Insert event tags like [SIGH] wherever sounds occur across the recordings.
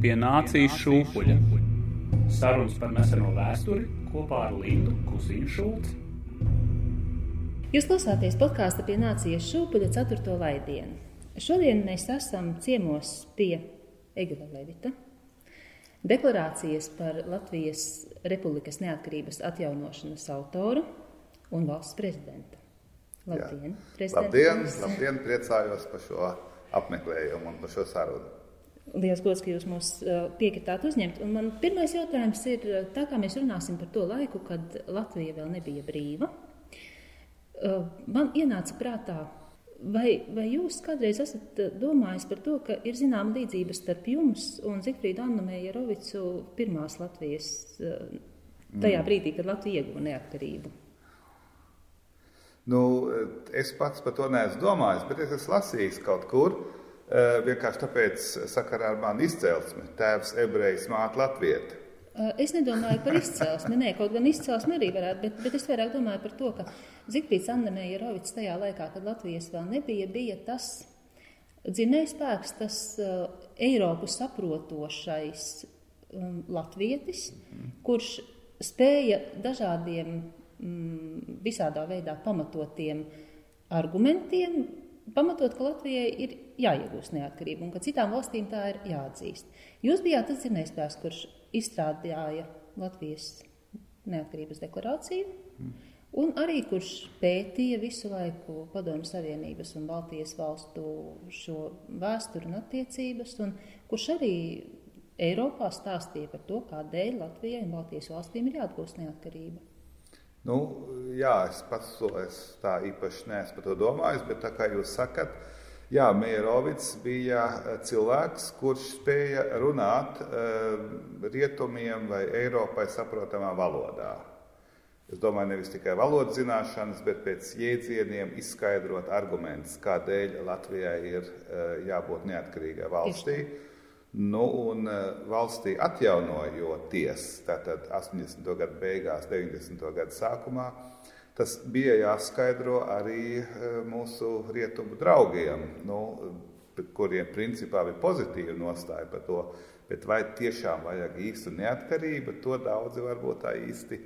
pie nācijas šūpuļa. Sarunas par neseno vēsturi kopā ar Lindu Kusīnu Šulci. Jūs klausāties podkāstu pie nācijas šūpuļa 4. laidienu. Šodien mēs esam ciemos pie Egila Levita. Deklarācijas par Latvijas Republikas neatkarības atjaunošanas autoru un valsts prezidenta. Labdien, labdien, labdien, priecājos par šo apmeklējumu un par šo sarunu. Lielas gods, ka jūs mūs piekritāt uzņemt. Un man pirmais jautājums ir, tā kā mēs runāsim par to laiku, kad Latvija vēl nebija brīva, man ienāca prātā, vai, vai jūs kādreiz esat domājis par to, ka ir zināma līdzība starp jums un Zikfrīdu Annu Mējerovicu pirmās Latvijas, tajā mm. brīdī, kad Latvija ieguva neatkarību? Nu, es pats par to neesmu domājis, bet es esmu lasījis kaut kur. Eh, vienkārši tāpēc, sakarā ar manu izcelsmi, tēvs ebrejs, māte latvieta. Eh, es nedomāju par izcelsmi, nē, kaut gan izcelsmi arī varētu, bet, bet es vairāk domāju par to, ka Zikfrīds Annemēja Rovits tajā laikā, kad Latvijas vēl nebija, bija tas dzinējs spēks, tas uh, Eiropu saprotošais um, latvietis, mm -hmm. kurš spēja dažādiem mm, visādā veidā pamatotiem argumentiem, pamatot, ka Latvijai ir jāiegūst neatkarība un ka citām valstīm tā ir jāatzīst. Jūs bijāt tas zinājums, kurš izstrādāja Latvijas neatkarības deklarāciju. Mm. Un arī kurš pētīja visu laiku Padomju Savienības un Baltijas valstu šo vēsturi un attiecības, un kurš arī Eiropā stāstīja par to, kādēļ Latvijai un Baltijas valstīm ir jāatgūst neatkarība. Nu, jā, es pats to es tā īpaši neesmu par to domājis, bet tā kā jūs sakat, jā, Mierovics bija eh, cilvēks, kurš spēja runāt uh, rietumiem vai Eiropai saprotamā valodā. Es domāju, nevis tikai valodas zināšanas, bet pēc jēdzieniem izskaidrot argumentus, kādēļ Latvijai ir uh, jābūt neatkarīgai valstī. Nu, un eh, valstī atjaunojoties, tātad 80. gada beigās, 90. gada sākumā, tas bija jāskaidro arī eh, mūsu rietumu draugiem, nu, kuriem principā bija pozitīva nostāja par to, bet vai tiešām vajag īstu neatkarību, to daudzi varbūt tā īsti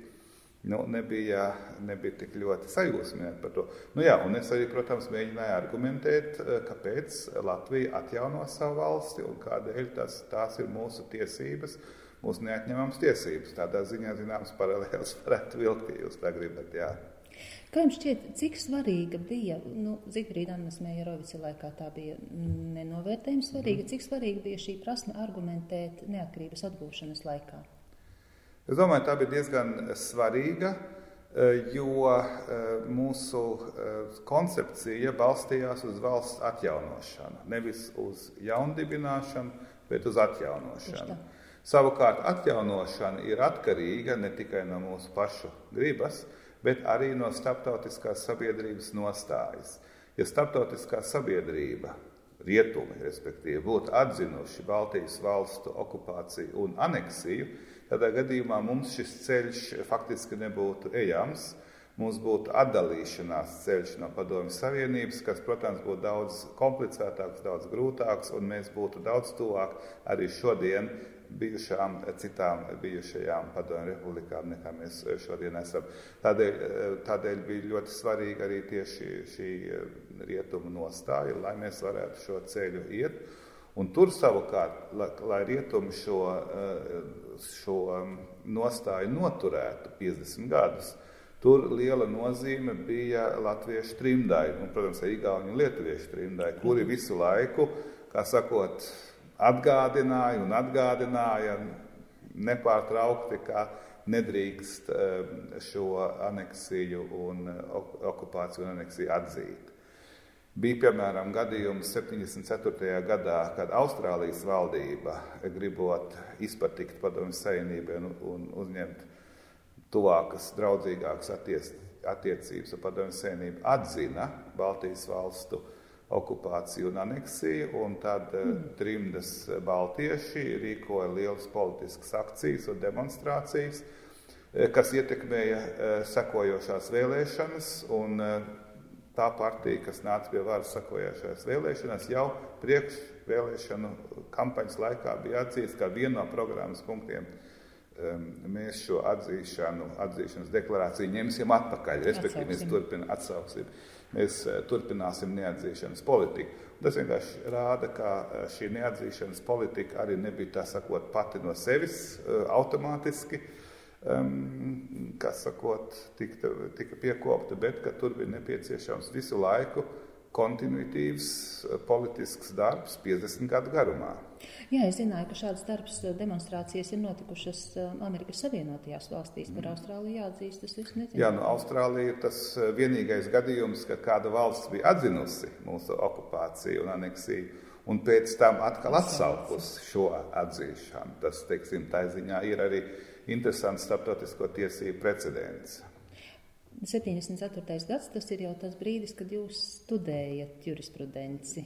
nu, nebija, nebija tik ļoti sajūsmināti par to. Nu, jā, un es arī, protams, mēģināju argumentēt, eh, kāpēc Latvija atjauno savu valsti un kādēļ tas, tās ir mūsu tiesības, mūsu neatņemamas tiesības. Tādā ziņā zināms paralēls varētu vilkt, ja jūs tā gribat. Jā. Kā jums šķiet, cik svarīga bija, nu, Zigfrīda Annas Mējerovica laikā tā bija nenovērtējumi svarīga, mm. cik svarīga bija šī prasme argumentēt neatkarības atgūšanas laikā? Es domāju, tā bija diezgan svarīga, eh, jo eh, mūsu eh, koncepcija balstījās uz valsts atjaunošanu. Nevis uz jaundibināšanu, bet uz atjaunošanu. Savukārt atjaunošana ir atkarīga ne tikai no mūsu pašu gribas, bet arī no starptautiskās sabiedrības nostājas. Ja starptautiskā sabiedrība, rietumi, respektīvi, būtu atzinuši Baltijas valstu okupāciju un aneksiju, Tādā gadījumā mums šis ceļš faktiski nebūtu ejams. Mums būtu atdalīšanās ceļš no Padomju Savienības, kas, protams, būtu daudz komplicētāks, daudz grūtāks, un mēs būtu daudz tuvāk arī šodien bijušām citām bijušajām Padomju republikām, nekā mēs šodien esam. Tādēļ, tādēļ bija ļoti svarīga arī tieši šī rietumu nostāja, lai mēs varētu šo ceļu iet. Un tur savukārt, lai, lai rietumi šo, eh, šo um, nostāju noturētu 50 gadus, tur liela nozīme bija latviešu trimdai, un, protams, arī igauņu un lietuviešu trimdai, kuri visu laiku, kā sakot, atgādināja un atgādināja nepārtraukti, ka nedrīkst um, šo aneksiju un okupāciju un aneksiju atzīt. Bija piemēram gadījums 74. gadā, kad Austrālijas valdība, gribot izpatikt padomju savienībai un, un uzņemt tuvākas, draudzīgākas attiec, attiecības ar padomju savienību, atzina Baltijas valstu okupāciju un aneksiju, un tad mm. trimdas baltieši rīkoja lielas politiskas akcijas un demonstrācijas, eh, kas ietekmēja eh, sekojošās vēlēšanas, un tā partija, kas nāca pie varas sakojošajās vēlēšanās, jau priekšvēlēšanu kampaņas laikā bija atzīts kā viena no programmas punktiem. Mēs šo atzīšanu, atzīšanas deklarāciju ņemsim atpakaļ, respektīvi mēs turpin, atsauksim, mēs eh, turpināsim neatzīšanas politiku. Tas vienkārši rāda, ka eh, šī neatzīšanas politika arī nebija tā sakot pati no sevis eh, automātiski, um, kas sakot, tika, tika piekopta, bet ka tur bija nepieciešams visu laiku kontinuitīvs eh, politisks darbs 50 gadu garumā. Jā, es zināju, ka šādas darbs eh, demonstrācijas ir notikušas eh, Amerikas Savienotajās valstīs, par Austrāliju jāatzīst, tas viss nezinu. Jā, nu Austrālija ir tas vienīgais gadījums, kad kāda valsts bija atzinusi mūsu okupāciju un aneksiju, un pēc tam atkal atsaukusi šo atzīšanu. Tas, teiksim, tā ziņā ir arī interesants starptautisko tiesību precedents. 74. gads, tas ir jau tas brīdis, kad jūs studējat jurisprudenci.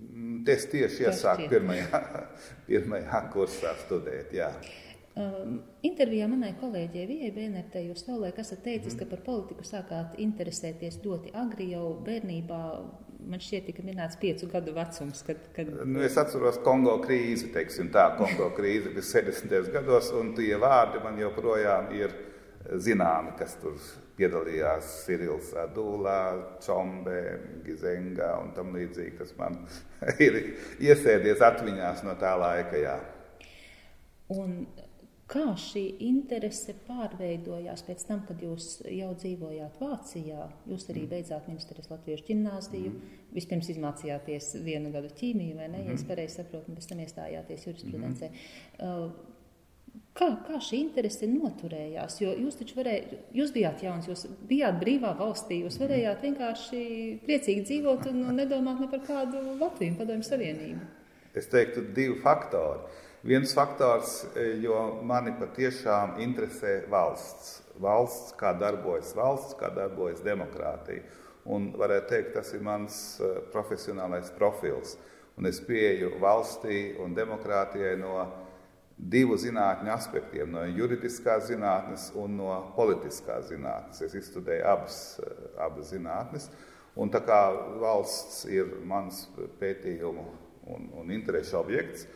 Mm, es tieši iesāku pirmajā, [LAUGHS] pirmajā kursā studēt, jā. Um, intervijā manai kolēģei Vijai Bēnertē jūs savulaik esat teicis, mm. ka par politiku sākāt interesēties ļoti agri jau bērnībā. Man šķiet, tika minēts piecu gadu vecums. Kad, kad... Nu, es atceros Kongo krīzi, teiksim tā, Kongo krīzi [LAUGHS] bija 70. gados, un tie vārdi man joprojām ir zināmi, kas tur piedalījās Sirils Adūlā, Čombe, Gizenga un tam līdzīgi, kas man [LAUGHS] ir iesēdies atmiņās no tā laika. Jā. Un kā šī interese pārveidojās pēc tam, kad jūs jau dzīvojāt Vācijā? Jūs arī mm. beidzāt ministrijas latviešu ģimnāziju, mm. vispirms izmācījāties vienu gadu ķīmiju, vai ne, mm. ja es mm-hmm. pareizi saprotu, un pēc tam iestājāties jurisprudencē. Mm. Uh, Kā, kā šī interese noturējās? Jo jūs taču varējāt, jūs bijāt jauns, jūs bijāt brīvā valstī, jūs varējāt vienkārši priecīgi dzīvot un nedomāt ne par kādu Latviju Padomju Savienību. Es teiktu, divi faktori. Viens faktors, e, jo mani patiešām interesē valsts. Valsts, kā darbojas valsts, kā darbojas demokrātija. Un varētu teikt, tas ir mans e, profesionālais profils. Un es pieeju valstī un demokrātijai no divu zinātņu aspektiem, no juridiskās zinātnes un no politiskās zinātnes. Es izstudēju abas, eh, abas zinātnes, un tā kā valsts ir mans pētījumu un, un interešu objekts,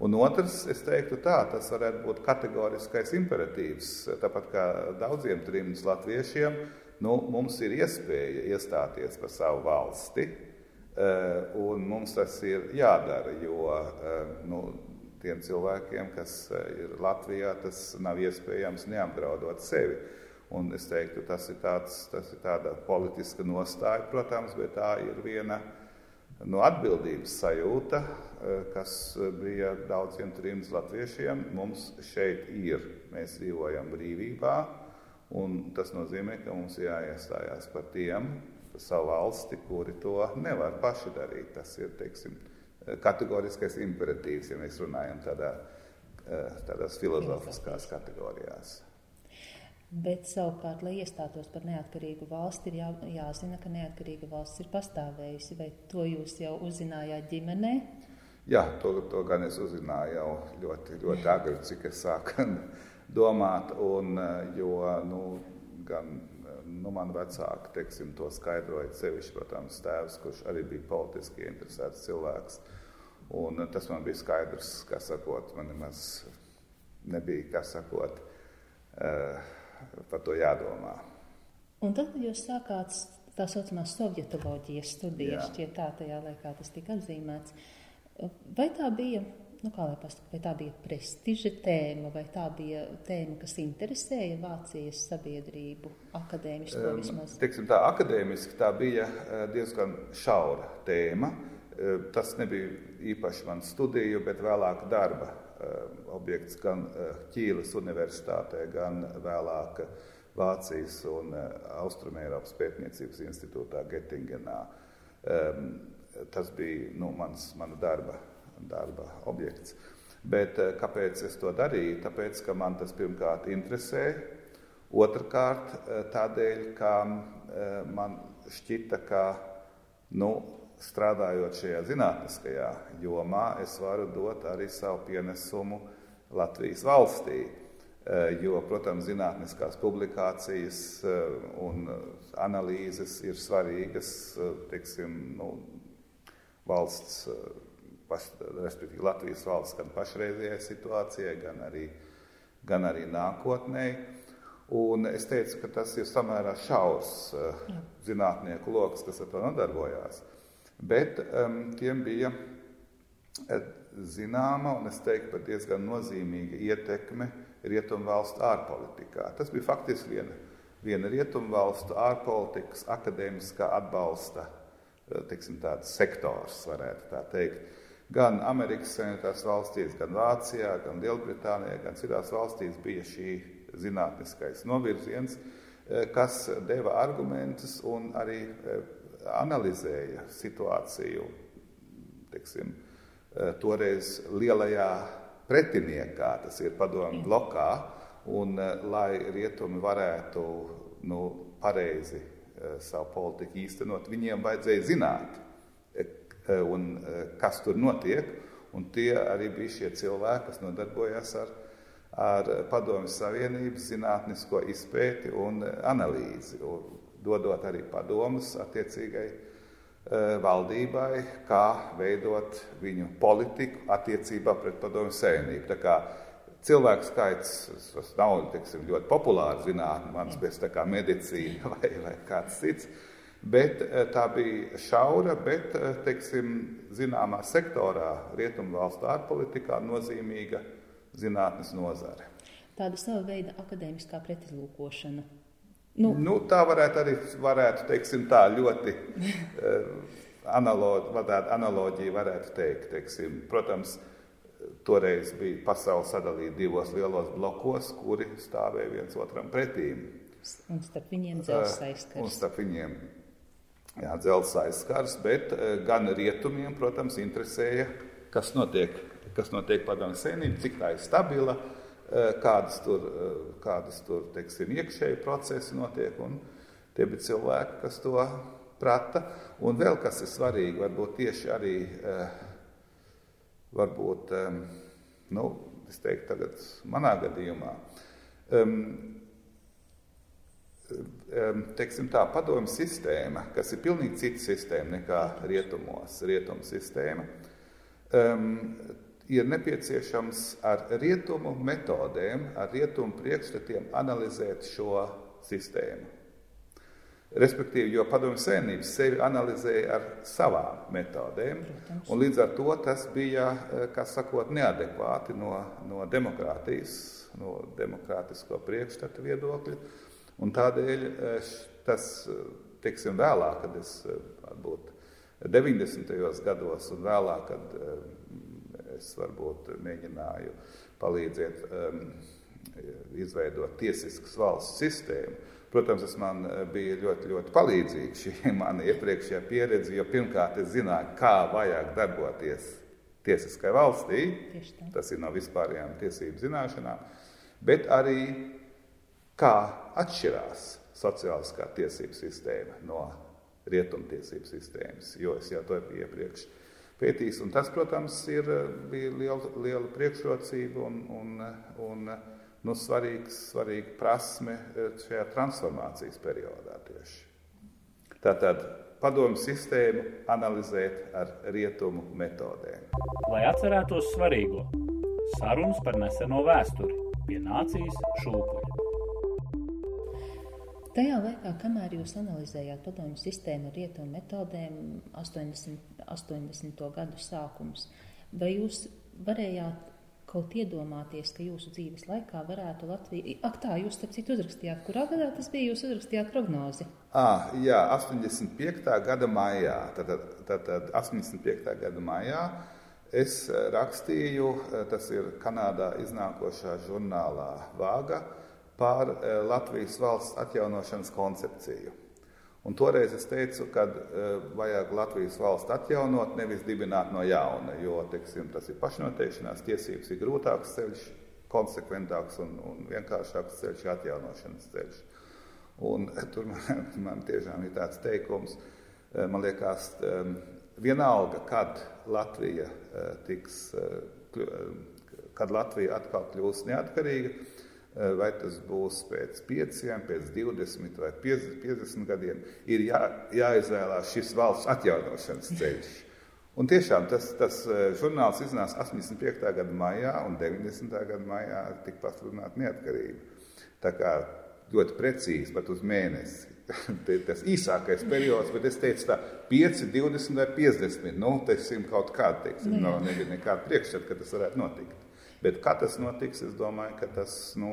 un otrs, es teiktu tā, tas varētu būt kategoriskais imperatīvs, tāpat kā daudziem trimdus latviešiem, nu, mums ir iespēja iestāties par savu valsti, eh, un mums tas ir jādara, jo eh, nu, tiem cilvēkiem, kas eh, ir Latvijā, tas nav iespējams neapdraudot sevi. Un es teiktu, tas ir, tāds, tas ir tāda politiska nostāja, protams, bet tā ir viena no atbildības sajūta, eh, kas bija daudziem trījus latviešiem. Mums šeit ir, mēs dzīvojam brīvībā, un tas nozīmē, ka mums jāiestājās par tiem, par savu valsti, kuri to nevar paši darīt. Tas ir, teiksim, kategoriskais imperatīvs, ja mēs runājam tādā, eh, tādās filozofiskās kategorijās. Bet savukārt, lai iestātos par neatkarīgu valsti, ir jā, jāzina, ka neatkarīga valsts ir pastāvējusi. Vai to jūs jau uzzinājāt ģimenē? Jā, to, to gan es uzzināju jau ļoti, ļoti agri, cik es sāku [LAUGHS] domāt. Un, eh, jo nu, gan nu, man vecāki teiksim, to skaidroja sevišķi, protams, tēvs, kurš arī bija politiski interesēts cilvēks. Un tas man bija skaidrs, kā sakot, man nemaz nebija, kā sakot, uh, par to jādomā. Un tad, jūs sākāt tā saucamās sovietoloģijas studijas, šķiet tā tajā laikā tas tika atzīmēts, vai tā bija nu, kā lai pasaka, vai tā bija prestiža tēma, vai tā bija tēma, kas interesēja Vācijas sabiedrību akadēmiski um, vismaz? Teiksim tā, akadēmiski tā bija diezgan šaura tēma. Tas nebija īpaši mans studiju, bet vēlāk darba objekts gan Ķīles universitātē, gan vēlāk Vācijas un Austrumēropas pētniecības institūtā Gettingenā. Tas bija nu, mans, mana darba darba objekts. Bet eh, kāpēc es to darīju? Tāpēc, ka man tas pirmkārt interesē, otrkārt eh, tādēļ, ka eh, man šķita, ka nu, strādājot šajā zinātniskajā jomā, es varu dot arī savu pienesumu Latvijas valstī. jo, protams, zinātniskās publikācijas un analīzes ir svarīgas teiksim, nu, valsts, respektīvi Latvijas valsts gan pašreizējai situācijai, gan arī, gan arī nākotnēji. Un es teicu, ka tas ir samērā šaurs zinātnieku lokus, kas ar to nodarbojās. Bet um, tiem bija uh, zināma un es teiktu pat diezgan nozīmīga ietekme rietumu valstu ārpolitikā. Tas bija faktiski viena, viena rietumu valstu ārpolitikas akadēmiskā atbalsta uh, tiksim, sektors, varētu tā teikt. Gan Amerikas Savienotās valstīs, gan Vācijā, gan Lielbritānijā, gan citās valstīs bija šī zinātniskais novirziens, eh, kas deva argumentus un arī analizēja situāciju teiksim, eh, toreiz lielajā pretiniekā, tas ir padomju blokā, un lai rietumi varētu nu, pareizi savu politiku īstenot, viņiem vajadzēja zināt, un, kas tur notiek, un tie arī bija šie cilvēki, kas nodarbojās ar ar Padomju Savienības zinātnisko izpēti un analīzi, dodot arī padomus attiecīgai e, valdībai, kā veidot viņu politiku attiecībā pret Padomju Savienību. Tā kā cilvēku skaits tas nav teiksim, ļoti populārs zinātnē, mans pēc tā kā medicīna [LAUGHS] vai, vai kāds cits. Bet e, tā bija šaura, bet, e, teiksim, zināmā sektorā, rietumu valstu ārpolitikā nozīmīga zinātnes nozare. Tāda sava veida akadēmiskā pretizlūkošana. Nu. Nu, tā varētu arī varētu, teiksim, tā ļoti [LAUGHS] eh, analoģi, analoģija varētu teikt. Teiksim. Protams, toreiz bija pasaule sadalīta divos lielos blokos, kuri stāvēja viens otram pretī. Un starp viņiem eh, aizskars. Un starp viņiem jā, dzelzs aizskars, bet eh, gan rietumiem, protams, interesēja, kas notiek kas notiek padomju senību, cik tā ir stabila, eh, kādas tur, eh, kādas tur teiksim, iekšēji procesi notiek. Tie bija cilvēki, kas to prata. Un vēl kas ir svarīgi, varbūt tieši arī, eh, varbūt, nu, es teiktu tagad manā gadījumā, teiksim tā, padomju sistēma, kas ir pilnīgi cita sistēma nekā rietumos, rietumu sistēma, ir nepieciešams ar rietumu metodēm, ar rietumu priekšstatiem analizēt šo sistēmu. Respektīvi, jo padomju sēnības sevi analizēja ar savām metodēm, Protams. un līdz ar to tas bija, eh, kā sakot, neadekvāti no, no demokrātijas, no demokrātisko priekšstatu viedokļa. Un tādēļ eh, tas, teiksim, vēlāk, kad es varbūt 90. gados un vēlāk, kad es varbūt mēģināju palīdzēt um, izveidot tiesiskas valsts sistēmu. Protams, tas man uh, bija ļoti, ļoti palīdzīgi šī [LAUGHS] mana iepriekšējā pieredze, jo pirmkārt es zināju, kā vajag darboties tiesiskai valstī, tas ir no vispārējām tiesību zināšanām, bet arī kā atšķirās sociāliskā tiesību sistēma no rietumtiesību sistēmas, jo es jau to iepriekš pētījis. Un tas, protams, ir, bija liela, liela priekšrocība un, un, un nu, svarīgs, svarīga prasme šajā transformācijas periodā tieši. Tātad padomu sistēmu analizēt ar rietumu metodēm. Lai atcerētos svarīgo, sarunas par neseno vēsturi pie nācijas šūpuļa. Tajā laikā, kamēr jūs analizējāt padomju sistēmu ar rietumu metodēm, 80, 80. gadu sākums, vai jūs varējāt kaut iedomāties, ka jūsu dzīves laikā varētu Latvija. Ak, tā jūs, starp citu, uzrakstījāt, kurā gadā tas bija? Jūs uzrakstījāt prognozi. Ah, jā, 85. gada maijā. Tātad, tātad 85. gada maijā es rakstīju, tas ir Kanādā iznākošā žurnālā Vāga par eh, Latvijas valsts atjaunošanas koncepciju. Un toreiz es teicu, ka uh, vajag Latvijas valsts atjaunot, nevis dibināt no jauna, jo teiksim, tas ir pašnoteikšanās tiesības, ir grūtāks ceļš, konsekventāks un, un vienkāršāks ceļš, atjaunošanas ceļš. Un [LAUGHS] tur man, man tiešām ir tāds teikums, eh, man liekas, vienalga, kad Latvija tiks, kad Latvija atkal kļūs neatkarīga, vai tas būs pēc 5, pēc 20 vai 50 gadiem, ir jā, jāizvēlās šis valsts atjaunošanas ceļš. Un tiešām tas, tas žurnāls iznāca 85. gada maijā un 90. gada maijā tikpat runāt neatkarību. Tā kā ļoti precīzi, pat uz mēnesi. [LAUGHS] tas īsākais periods, bet es teicu, tā 5, 20 vai 50. Nu, teiksim, kaut kāda, teiksim, no, nu nebija nekāda priekšstata, ka tas varētu notikt. Bet kā tas notiks, es domāju, ka tas, nu,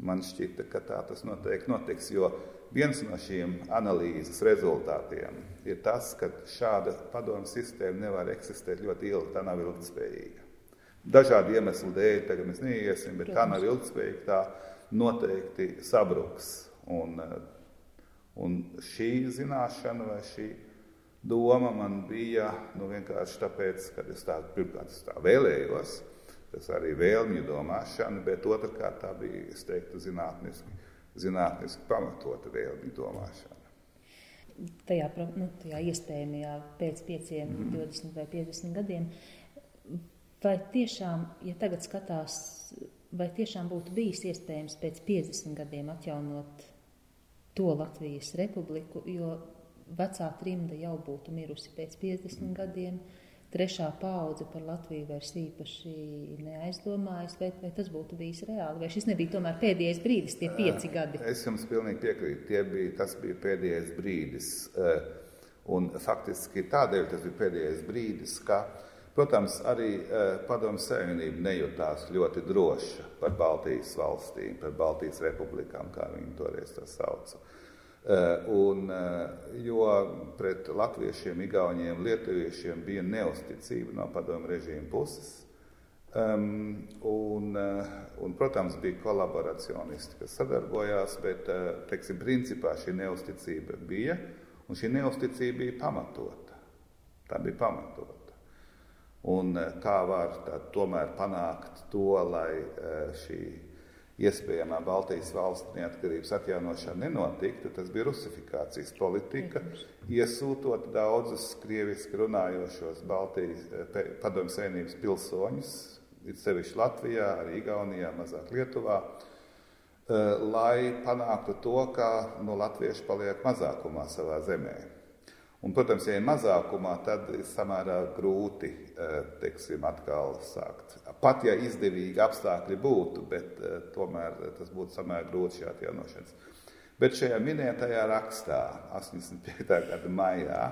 man šķita, ka tā tas noteikti notiks, jo viens no šiem analīzes rezultātiem ir tas, ka šāda padomu sistēma nevar eksistēt ļoti ilgi, tā nav ilgtspējīga. Dažādu iemeslu dēļ, tagad mēs neiesim, bet tā nav ilgtspējīga, tā noteikti sabruks. Un, un šī zināšana vai šī doma man bija nu, vienkārši tāpēc, ka es tā, pirmkārt, tā vēlējos, Tas arī vēlmju domāšana, bet otrkārt tā bija, es teiktu, zinātniski, zinātniski pamatota vēlmju domāšana. Tajā, nu, tajā iespējamajā pēc 5, mm. 20 vai 50 gadiem, vai tiešām, ja tagad skatās, vai tiešām būtu bijis iespējams pēc 50 gadiem atjaunot to Latvijas republiku, jo vecā trimda jau būtu mirusi pēc 50 mm. gadiem, trešā paudze par Latviju vairs īpaši neaizdomājas, vai, vai tas būtu bijis reāli, vai šis nebija tomēr pēdējais brīdis, tie pieci gadi? Es jums pilnīgi piekrītu, bija, tas bija pēdējais brīdis, un faktiski tādēļ tas bija pēdējais brīdis, ka, protams, arī padomu savienība nejūtās ļoti droša par Baltijas valstīm, par Baltijas republikām, kā viņi toreiz to sauca. Eh, un, eh, jo pret latviešiem, igauniem, lietuviešiem bija neusticība no padomu režīma puses. Um, un, eh, un, protams, bija kolaboracionisti, kas sadarbojās, bet teiksim, principā šī neusticība bija, un šī neusticība bija pamatota. Tā bija pamatota. Un kā var tā, tomēr panākt to, lai šī iespējamā Baltijas valsts neatkarības atjaunošana nenotiktu, tas bija rusifikācijas politika, iesūtot daudzus krieviski runājošos Baltijas eh, padomju savienības pilsoņus, ir sevišķi Latvijā, arī Igaunijā, mazāk Lietuvā, eh, lai panāktu to, ka no nu, latvieši paliek mazākumā savā zemē. Un, protams, ja ir mazākumā, tad ir samērā grūti eh, teiksim, atkal sākt. Pat ja izdevīgi apstākļi būtu, bet eh, tomēr tas būtu samērā grūti šī atjaunošanas. Bet šajā minētajā rakstā, 85. gada maijā,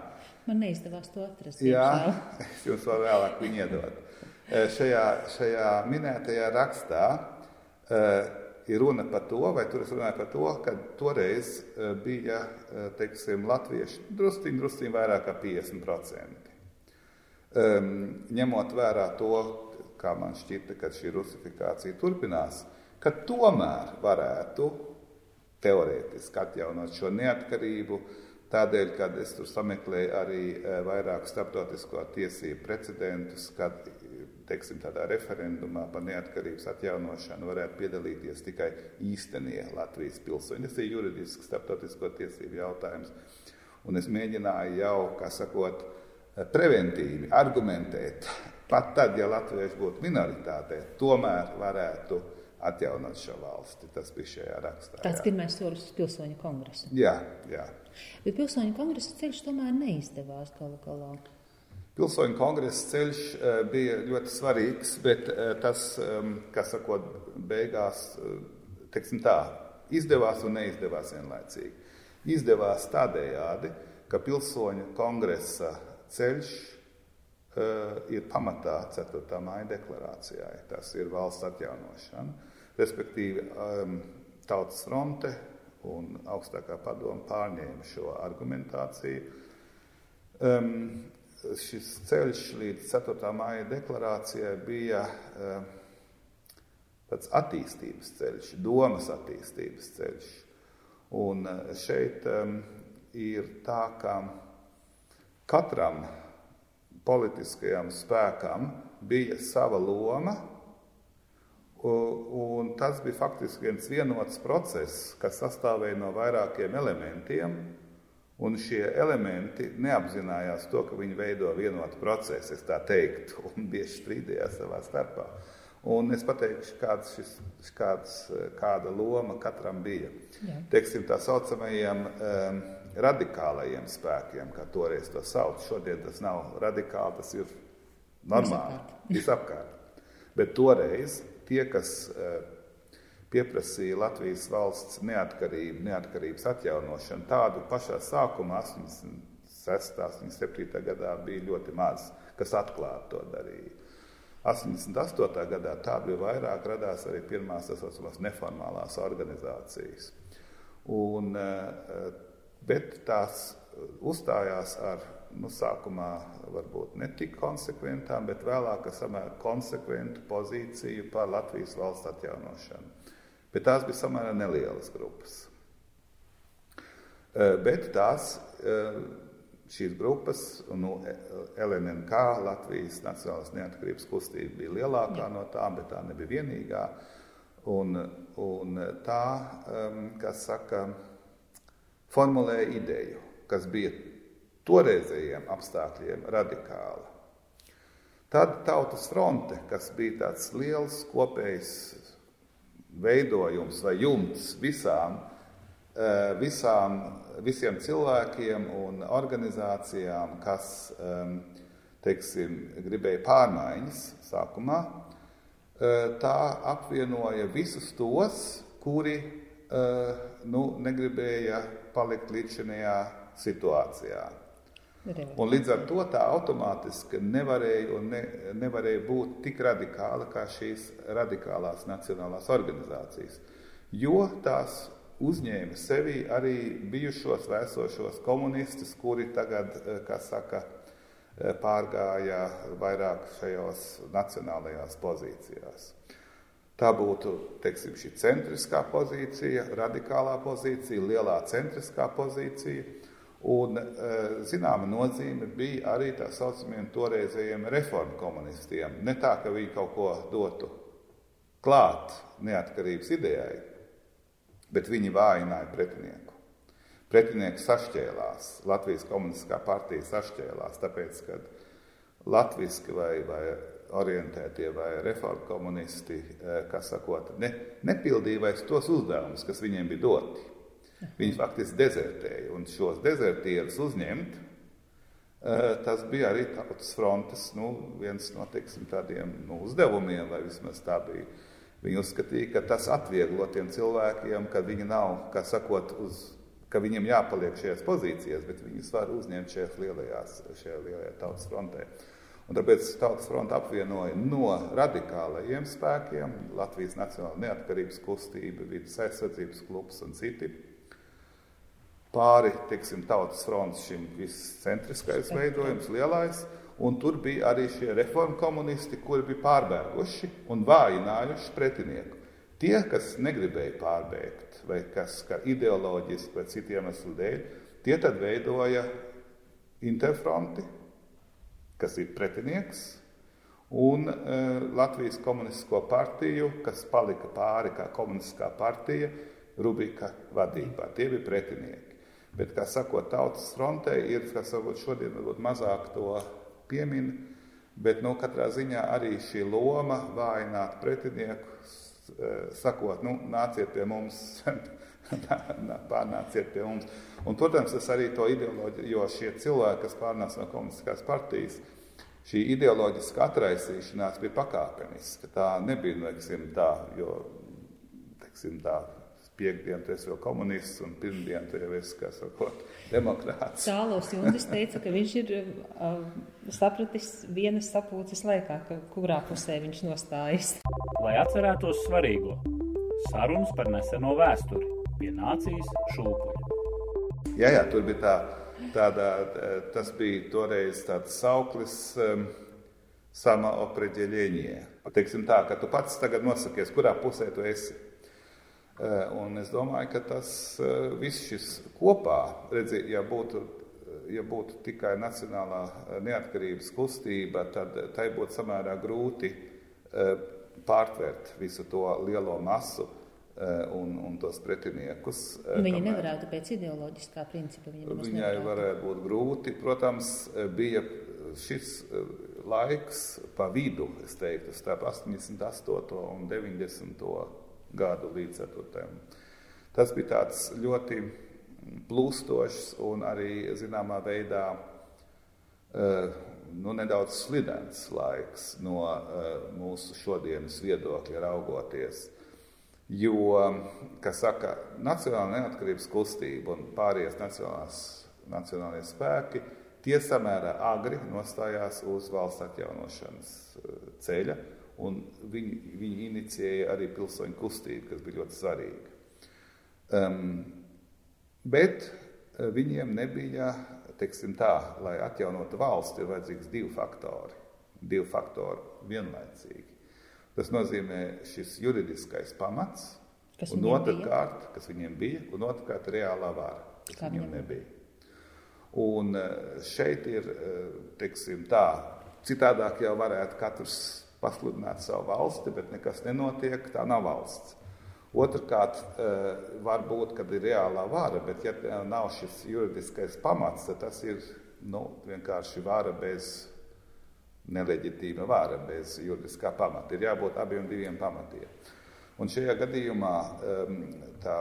man neizdevās to atrast. Jā, [LAUGHS] es jums vēl vēlāk viņu iedod. Eh, šajā, šajā minētajā rakstā ir runa par to, vai tur es runāju par to, ka toreiz bija teiksim, latvieši drusciņi, drusciņi vairāk kā 50%. Um, ņemot vērā to, kā man šķita, ka šī rusifikācija turpinās, ka tomēr varētu teorētiski atjaunot šo neatkarību, tādēļ, kad es tur sameklēju arī e, vairāk starptautisko tiesību precedentus, kad teiksim, tādā referendumā par neatkarības atjaunošanu varētu piedalīties tikai īstenie Latvijas pilsoņi. Tas ir juridisks starptautisko tiesību jautājums. Un es mēģināju jau, kā sakot, preventīvi argumentēt, pat tad, ja latvieši būtu minoritātē, tomēr varētu atjaunot šo valsti. Tas bija šajā rakstā. Tas pirmais solis uz pilsoņu kongresu. Jā, jā. Bet pilsoņu kongresa ceļš tomēr neizdevās galu galā. Pilsoņu kongresa ceļš eh, bija ļoti svarīgs, bet eh, tas, ehm, kā sakot, beigās eh, teiksim tā, izdevās un neizdevās vienlaicīgi. Izdevās tādējādi, ka pilsoņu kongresa ceļš ir pamatā 4. māja deklarācijai. Tas ir valsts atjaunošana, respektīvi ehm, Tautas fronte un augstākā padoma pārņēma šo argumentāciju. Um, šis ceļš līdz 4. māja deklarācijai bija uh, tāds attīstības ceļš, domas attīstības ceļš. Un uh, šeit um, ir tā, ka katram politiskajam spēkam bija sava loma, un tas bija faktiski viens vienots process, kas sastāvēja no vairākiem elementiem, Un šie elementi neapzinājās to, ka viņi veido vienotu procesu, es tā teiktu, [LAUGHS] un bieži strīdējās savā starpā. Un es pateikšu, kāds šis, kāds, kāda loma katram bija. Jā. Teiksim, tā saucamajiem um, radikālajiem spēkiem, kā toreiz to sauc. Šodien tas nav radikāli, tas ir normāli, visapkārt. Bet toreiz tie, kas uh, pieprasīja Latvijas valsts neatkarību, neatkarības atjaunošanu, tādu pašā sākumā, 86. un 87. gadā, bija ļoti maz, kas atklāti to darīja. 88. gadā tā bija vairāk, radās arī pirmās tā saucamās neformālās organizācijas. Un, eh, bet tās uzstājās ar nu, sākumā varbūt ne tik konsekventām, bet vēlāk ar samērā konsekventu pozīciju par Latvijas valsts atjaunošanu. Bet tās bija samērā nelielas grupas. Eh, bet tās eh, šīs grupas, nu, LNK, Latvijas Nacionālās neatkarības kustība, bija lielākā Jā. no tām, bet tā nebija vienīgā. Un, un tā, kas saka, formulēja ideju, kas bija toreizējiem apstākļiem radikāla. Tad tautas fronte, kas bija tāds liels kopējs veidojums vai jumts visām, uh, visām visiem cilvēkiem un organizācijām, kas teiksim, gribēja pārmaiņas sākumā, eh, tā apvienoja visus tos, kuri eh, nu, negribēja palikt līdzinājā situācijā. Un līdz ar to tā automātiski nevarēja, ne, nevarēja būt tik radikāla kā šīs radikālās nacionālās organizācijas, jo tās uzņēma sevī arī bijušos vēsošos komunistus, kuri tagad, eh, kā saka, eh, pārgāja vairāk šajos nacionālajās pozīcijās. Tā būtu teiksim, šī centriskā pozīcija, radikālā pozīcija, lielā centriskā pozīcija. Un, eh, zināma nozīme bija arī tā saucamiem toreizējiem reformu komunistiem. Ne tā, ka viņi kaut ko dotu klāt neatkarības idejai, bet viņi vājināja pretinieku. Pretinieki sašķēlās, Latvijas komunistiskā partija sašķēlās, tāpēc, ka latviski vai, vai orientētie vai reformu komunisti, eh, kas sakot, ne, nepildīja vairs tos uzdevumus, kas viņiem bija doti. Viņi faktiski dezertēja, un šos dezertierus uzņemt, eh, tas bija arī tautas frontes nu, viens no teiksim, tādiem nu, uzdevumiem, vai vismaz tā bija Viņi uzskatīja, ka tas atvieglo tiem cilvēkiem, ka viņi nav, kā sakot, uz, ka viņiem jāpaliek šajās pozīcijās, bet viņus var uzņemt šajās lielajās, šajā lielajā tautas frontē. Un tāpēc tautas fronte apvienoja no radikālajiem spēkiem Latvijas Nacionāla neatkarības kustība, vidas aizsardzības klubs un citi. Pāri, teiksim, tautas fronts šim viscentriskais veidojums, lielais, Un tur bija arī šie reformu komunisti, kuri bija pārbēguši un vājinājuši pretinieku. Tie, kas negribēja pārbēgt, vai kas ideoloģiski vai citiem iemeslu dēļ, tie tad veidoja interfronti, kas ir pretinieks, un e, Latvijas komunistisko partiju, kas palika pāri kā komunistiskā partija, Rubika vadībā. Tie bija pretinieki. Bet, kā sakot, tautas frontē ir, kas varbūt šodien varbūt mazāk to piemin, bet nu, katrā ziņā arī šī loma vājināt pretinieku, eh, sakot, nu, nāciet pie mums, [LAUGHS] pārnāciet pie mums. Un, protams, tas arī to ideoloģiju, jo šie cilvēki, kas pārnāca no komunistiskās partijas, šī ideoloģiska atraisīšanās bija pakāpeniska. Tā nebija, nu, teiksim, tā, jo, teiksim, tā, piekdienu tu esi vēl komunists un pirmdienu tu jau esi, kā sakot, demokrāts. Cālos Juntis teica, ka viņš ir uh, sapratis vienas sapulces laikā, ka kurā pusē viņš nostājas. Lai atcerētos svarīgo, sarunas par neseno vēsturi pie nācijas šūpuļa. Jā, jā, tur bija tā, tāda, tas bija toreiz tāds sauklis um, sama opreģeļieņie. Teiksim tā, ka tu pats tagad nosakies, kurā pusē tu esi. Eh, un es domāju, ka tas eh, viss šis kopā, redzi, ja būtu, ja būtu tikai nacionālā eh, neatkarības kustība, tad tai būtu samērā grūti pārtvert visu to lielo masu un, un tos pretiniekus. Viņi nevarētu pēc ideoloģiskā principa. Viņai varētu būt grūti. Protams, bija šis laiks pa vidu, es teiktu, starp 88. un 90. gadu līdz 4. Tas bija tāds ļoti plūstošs un arī zināmā veidā nu, nedaudz slidens laiks no mūsu šodienas viedokļa raugoties. Jo, kas saka, Nacionāla neatkarības kustība un pārējās nacionālajie spēki, tie samērā agri nostājās uz valsts atjaunošanas eh, ceļa, un viņi, viņi inicijēja arī pilsoņu kustību, kas bija ļoti svarīga. Um, bet eh, viņiem nebija, teiksim tā, lai atjaunotu valsti, ir vajadzīgs divi faktori, divi faktori vienlaicīgi. Tas nozīmē šis juridiskais pamats, kas un otrkārt, kas viņiem bija, un otrkārt reālā vara, kas Kā viņiem nebija. Un eh, šeit ir, eh, teiksim tā, citādāk jau varētu katrs pasludināt savu valsti, bet nekas nenotiek, tā nav valsts. Otrakārt, eh, var būt, kad ir reālā vara, bet ja nav šis juridiskais pamats, tad tas ir nu, vienkārši vara bez neleģitīma vara bez juridiskā pamata. Ir jābūt abiem diviem pamatiem. Un šajā gadījumā um, tā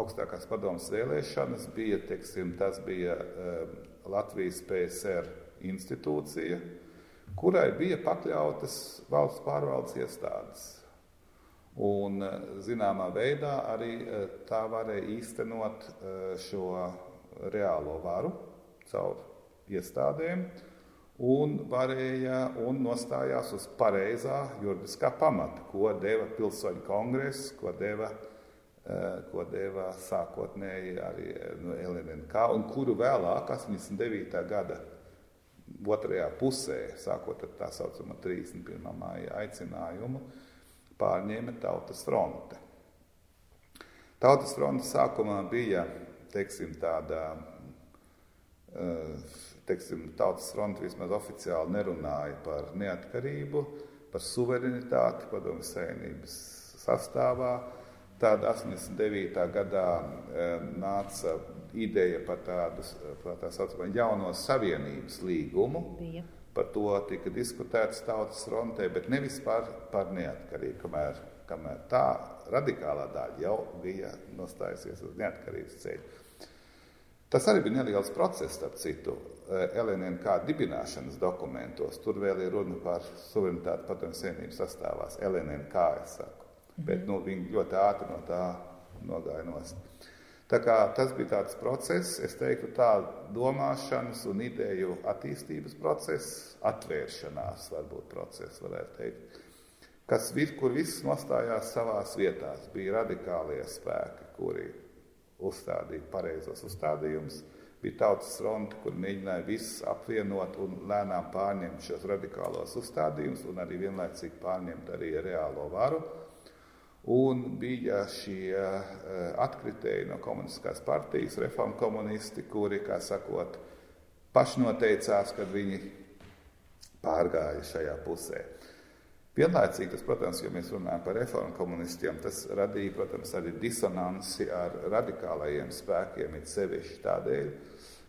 augstākās padomas vēlēšanas bija, teiksim, tas bija um, Latvijas PSR institūcija, kurai bija pakļautas valsts pārvaldes iestādes. Un uh, zināmā veidā arī uh, tā varēja īstenot uh, šo reālo varu caur iestādēm un varēja un nostājās uz pareizā juridiskā pamata, ko deva pilsoņu kongress, ko deva, eh, ko deva sākotnēji arī no LNK, un kuru vēlāk, 89. gada otrajā pusē, sākot ar tā saucamo 31. māja aicinājumu, pārņēma Tautas fronte. Tautas fronte sākumā bija, teiksim, tāda uh, teiksim, Tautas fronte vismaz oficiāli nerunāja par neatkarību, par suverenitāti padomju savienības sastāvā. Tad 89. gadā e, nāca ideja par tādu par tā saucamo jauno savienības līgumu. Bija. Par to tika diskutēts tautas frontē, bet nevis par, par neatkarību, kamēr, kamēr tā radikālā daļa jau bija nostājusies uz neatkarības ceļu. Tas arī bija neliels process, starp citu, eh, LNK dibināšanas dokumentos. Tur vēl ir runa par suverenitāti padomju savienības sastāvās. LNK, es saku. Mhm. Bet nu, viņi ļoti ātri no tā nogāja nost. Tā kā tas bija tāds process, es teiktu, tā domāšanas un ideju attīstības process, atvēršanās varbūt process, varētu teikt, kas, kur viss nostājās savās vietās. Bija radikālie spēki, kuri uzstādīt pareizos uzstādījumus. Bija tautas fronte, kur mēģināja visus apvienot un lēnām pārņemt šos radikālos uzstādījumus un arī vienlaicīgi pārņemt arī reālo varu. Un bija šie uh, atkritēji no komunistiskās partijas, reformu komunisti, kuri, kā sakot, pašnoteicās, kad viņi pārgāja šajā pusē. Vienlaicīgi tas, protams, ja mēs runājam par reformu komunistiem, tas radīja, protams, arī disonanci ar radikālajiem spēkiem, it sevišķi tādēļ,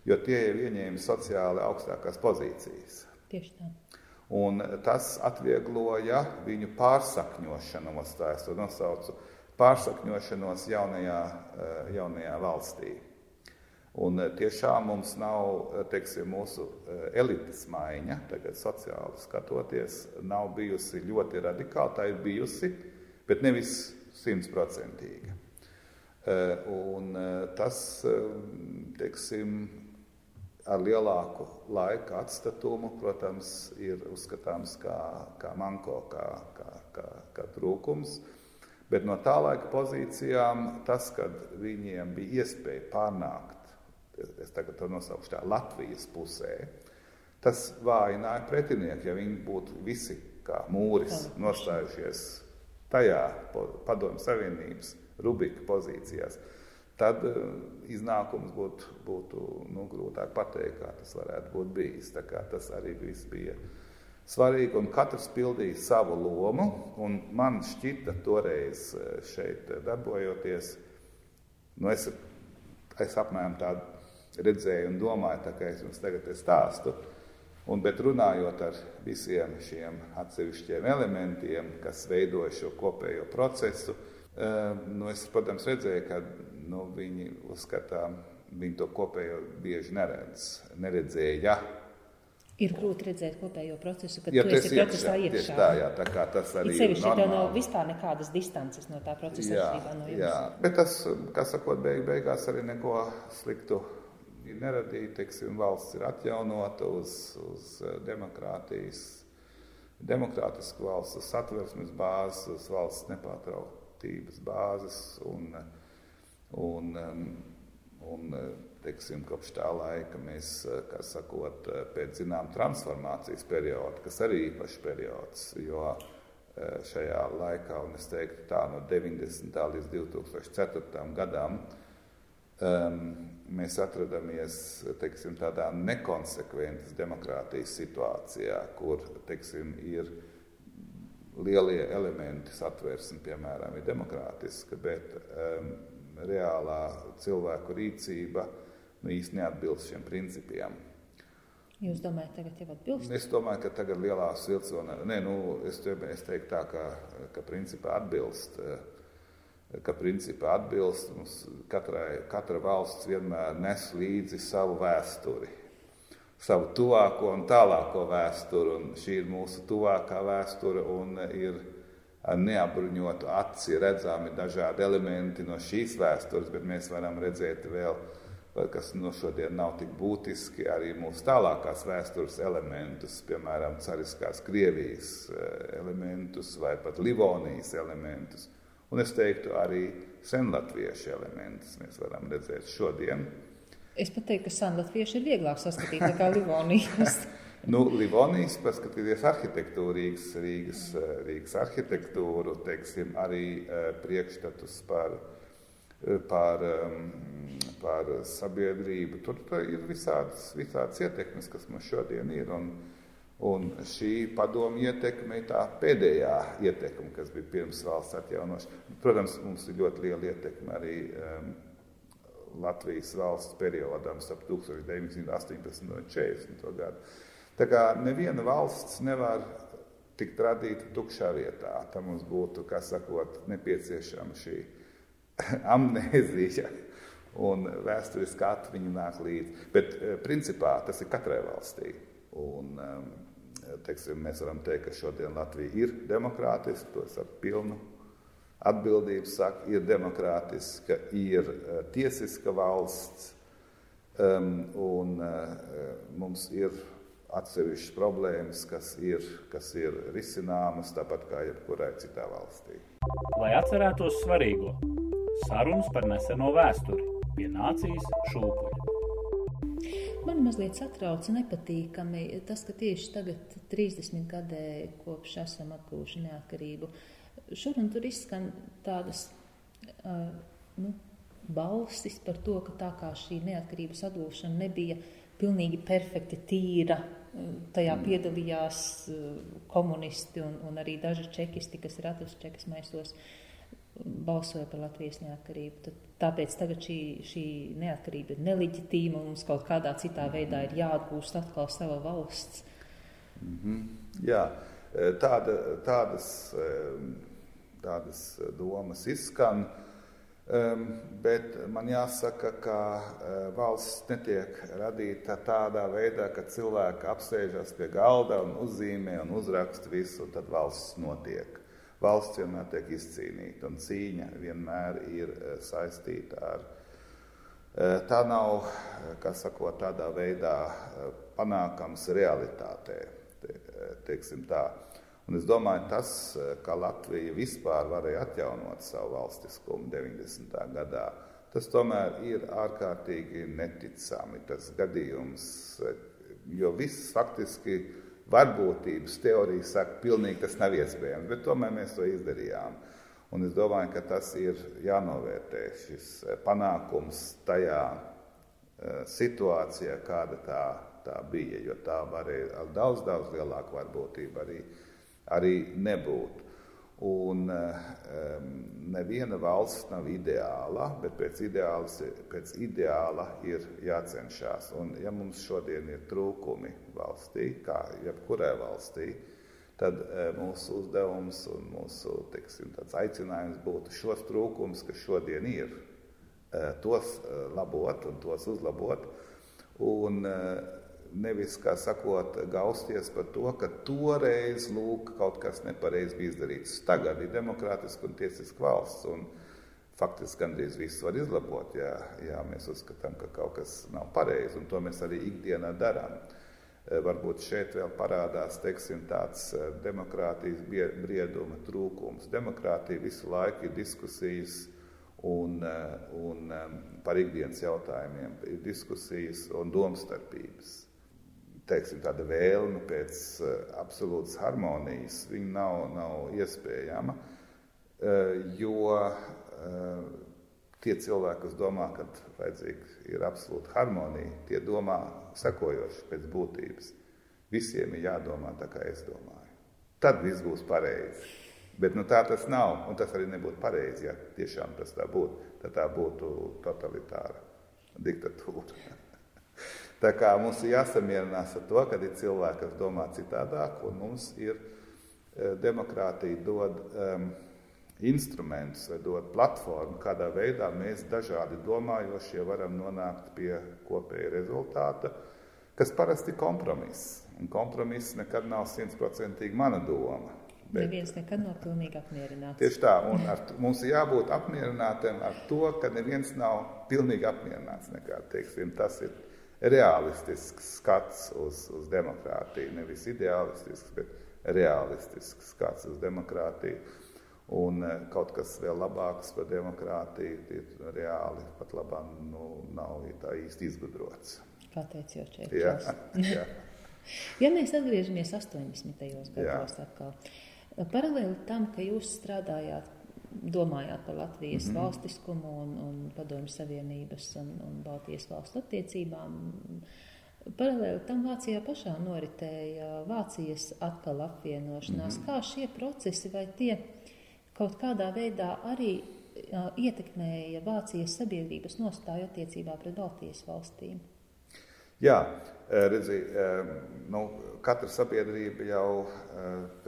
jo tie jau ieņēma sociāli augstākās pozīcijas. Tieši tā. Un tas atviegloja viņu pārsakņošanos, tā es to nosaucu, pārsakņošanos jaunajā, eh, jaunajā valstī. Un eh, tiešām mums nav eh, teiksim, mūsu eh, elites maiņa, tagad sociāli skatoties, nav bijusi ļoti radikāla. Tā ir bijusi, bet nevis simtprocentīga. Un tas, teiksim, ar lielāku laika atstatumu, protams, ir uzskatāms kā, kā manko, kā, kā, kā, kā trūkums. Bet no tā laika pozīcijām tas, kad viņiem bija iespēja pārnākt es tagad to nosaukšu tā, Latvijas pusē, tas vājināja pretinieku, ja viņi būtu visi kā mūris nostājušies tajā padomju savienības Rubika pozīcijās. Tad uh, iznākums būtu, būtu nu, grūtāk pateikt, kā tas varētu būt bijis. Tas arī viss bija svarīgi, un katrs pildīja savu lomu. Man šķita, toreiz šeit darbojoties, nu es, es apmēram tādu redzēju un domāju, tā kā es jums tagad stāstu. Un, bet runājot ar visiem šiem atsevišķiem elementiem, kas veidoja šo kopējo procesu, nu, es, protams, redzēju, ka nu, viņi uzskatā, viņi to kopējo bieži neredz, neredzēja. Ir grūti redzēt kopējo procesu, kad ja tu esi procesā iekšā. iekšā. Tā, jā, tā kā tas arī ir ir tev nav normāli. vispār nekādas distances no tā procesa Jā, atšķirībā no jums. jā, bet tas, kā sakot, beig, beigās arī neko sliktu neradīja. Teiksim, valsts ir atjaunota uz, uz eh, demokrātijas, demokrātisku valsts, uz satversmes bāzes, uz valsts nepārtrautības bāzes. Un, un, un, teiksim, kopš tā laika mēs, kā sakot, pēc zinām transformācijas perioda, kas arī īpašs periods, jo eh, šajā laikā, un es teiktu tā no 90. līdz 2004. gadam, mēs atrodamies teiksim, tādā nekonsekventas demokrātijas situācijā, kur teiksim, ir lielie elementi satversme, piemēram, ir demokrātiska, bet um, reālā cilvēku rīcība nu, īsti neatbilst šiem principiem. Jūs domājat, tagad jau atbilst? Es domāju, ka tagad lielās vilcienā, nē, nu, es, te, es teiktu tā, ka, ka principā atbilst, ka principā atbilst, mums katrai, katra valsts vienmēr nes līdzi savu vēsturi, savu tuvāko un tālāko vēsturi, un šī ir mūsu tuvākā vēsture un ir ar neapbruņotu aci redzami dažādi elementi no šīs vēstures, bet mēs varam redzēt vēl, kas no šodien nav tik būtiski, arī mūsu tālākās vēstures elementus, piemēram, cariskās Krievijas elementus vai pat Livonijas elementus. Un es teiktu, arī senlatviešu elementus mēs varam redzēt šodien. Es pat teiktu, ka senlatvieši ir vieglāk saskatīt nekā Livonijas. [LAUGHS] Nu, Livonijas, paskatieties arhitektūru, Rīgas, Rīgas, Rīgas arhitektūru, teiksim, arī priekšstatus par, par, par sabiedrību. Tur, tur ir visādas, visādas ietekmes, kas mums šodien ir. Un, un šī padomu ietekme ir tā pēdējā ietekme, kas bija pirms valsts atjaunošanas. Protams, mums ir ļoti liela ietekme arī um, Latvijas valsts periodam starp 1918 un 40 gadu. Tā kā neviena valsts nevar tikt radīta tukšā vietā. Tam mums būtu, kā sakot, nepieciešama šī [LAUGHS] amnēzija un vēsturiskā atmiņa nāk līdzi. Bet principā tas ir katrai valstī. Un, teiksim, mēs varam teikt, ka šodien Latvija ir demokrātiska, to es ar pilnu atbildību saku, ir demokrātiska, ir tiesiska valsts, un mums ir atsevišķas problēmas, kas ir, kas ir risināmas tāpat kā jebkurai citā valstī. Lai atcerētos svarīgo, sarunas par neseno vēsturi pie nācijas šūpuļa. Man mazliet satrauc nepatīkami tas, ka tieši tagad, 30 gadē kopš esam atguvuši neatkarību, šur un tur izskan tādas uh, nu, balsis par to, ka tā kā šī neatkarības atgūšana nebija pilnīgi perfekti tīra, tajā piedalījās komunisti un, un arī daži čekisti, kas ir atrasts čekas maisos, balsoja par Latvijas neatkarību. Tad, tāpēc tagad šī, šī neatkarība ir neleģitīma un mums kaut kādā citā veidā ir jāatgūst atkal sava valsts. Mm -hmm. Jā, tāda, tādas, tādas domas izskan. Um, bet man jāsaka, ka valsts netiek radīta tādā veidā, ka cilvēki apsēžas pie galda un uzzīmē un uzraksta visu, un tad valsts notiek. Valsts vienmēr tiek izcīnīta, un cīņa vienmēr ir uh, saistīta ar. Uh, tā nav, kā sakot, tādā veidā panākams realitātē, te, teiksim tā. Un es domāju, tas, ka Latvija vispār varēja atjaunot savu valstiskumu 90. gadā, tas tomēr ir ārkārtīgi neticami tas gadījums, jo viss faktiski varbūtības teorija saka, pilnīgi tas nav iespējams, bet tomēr mēs to izdarījām. Un es domāju, ka tas ir jānovērtē šis panākums tajā situācijā, kāda tā, tā bija, jo tā varēja ar daudz, daudz lielāku varbūtību arī arī nebūtu. Un um, neviena valsts nav ideāla, bet pēc, ideālas, pēc ideāla ir jācenšas. Un, ja mums šodien ir trūkumi valstī, kā jebkurai valstī, tad uh, mūsu uzdevums un mūsu teiksim, aicinājums būtu šos trūkumus, kas šodien ir, uh, tos uh, labot un tos uzlabot. Un, uh, nevis, kā sakot, gausties par to, ka toreiz lūk, kaut kas nepareizi bija izdarīts. Tagad ir demokrātiska un tiesiska valsts, un faktiski gandrīz viss var izlabot, ja, ja mēs uzskatām, ka kaut kas nav pareizi, un to mēs arī ikdienā darām. Eh, varbūt šeit vēl parādās teiksim, tāds eh, demokrātijas brieduma trūkums. Demokrātija visu laiku ir diskusijas un, eh, un par ikdienas jautājumiem, ir diskusijas un domstarpības teiksim, tāda vēlme pēc uh, absolūtas harmonijas, viņa nav, nav iespējama, uh, jo uh, tie cilvēki, kas domā, ka vajadzīga ir absolūta harmonija, tie domā sekojoši pēc būtības. Visiem ir jādomā tā, kā es domāju. Tad viss būs pareizi. Bet nu, tā tas nav, un tas arī nebūtu pareizi, ja tiešām tas tā būtu. Tad tā būtu totalitāra diktatūra. Tā kā mums ir jāsamierinās ar to, ka ir cilvēki, kas domā citādāk, un mums ir e, demokrātija dod um, instrumentus vai dod platformu, kādā veidā mēs dažādi domājošie varam nonākt pie kopēja rezultāta, kas parasti ir kompromiss. Un kompromiss nekad nav simtprocentīgi mana doma. Bet, neviens nekad nav pilnīgi apmierināts. Tieši tā, un ar, mums ir jābūt apmierinātiem ar to, ka neviens nav pilnīgi apmierināts. Nekā, teiksim, tas ir realistisks skats uz, uz demokrātiju. Nevis ideālistisks, bet realistisks skats uz demokrātiju. Un eh, kaut kas vēl labāks par demokrātiju ir reāli pat labāk nu, nav tā īsti izgudrots. Jā, jā. [LAUGHS] ja mēs atgriežamies 80. gados atkal, paralēli tam, ka jūs strādājāt domājāt par Latvijas mm -hmm. valstiskumu un, un Padomju Savienības un, un Baltijas valstu attiecībām. Paralēli tam Vācijā pašā noritēja Vācijas atkal apvienošanās. Mm -hmm. Kā šie procesi vai tie kaut kādā veidā arī uh, ietekmēja Vācijas sabiedrības nostāju attiecībā pret Baltijas valstīm? Jā, redzi, nu, katra sabiedrība jau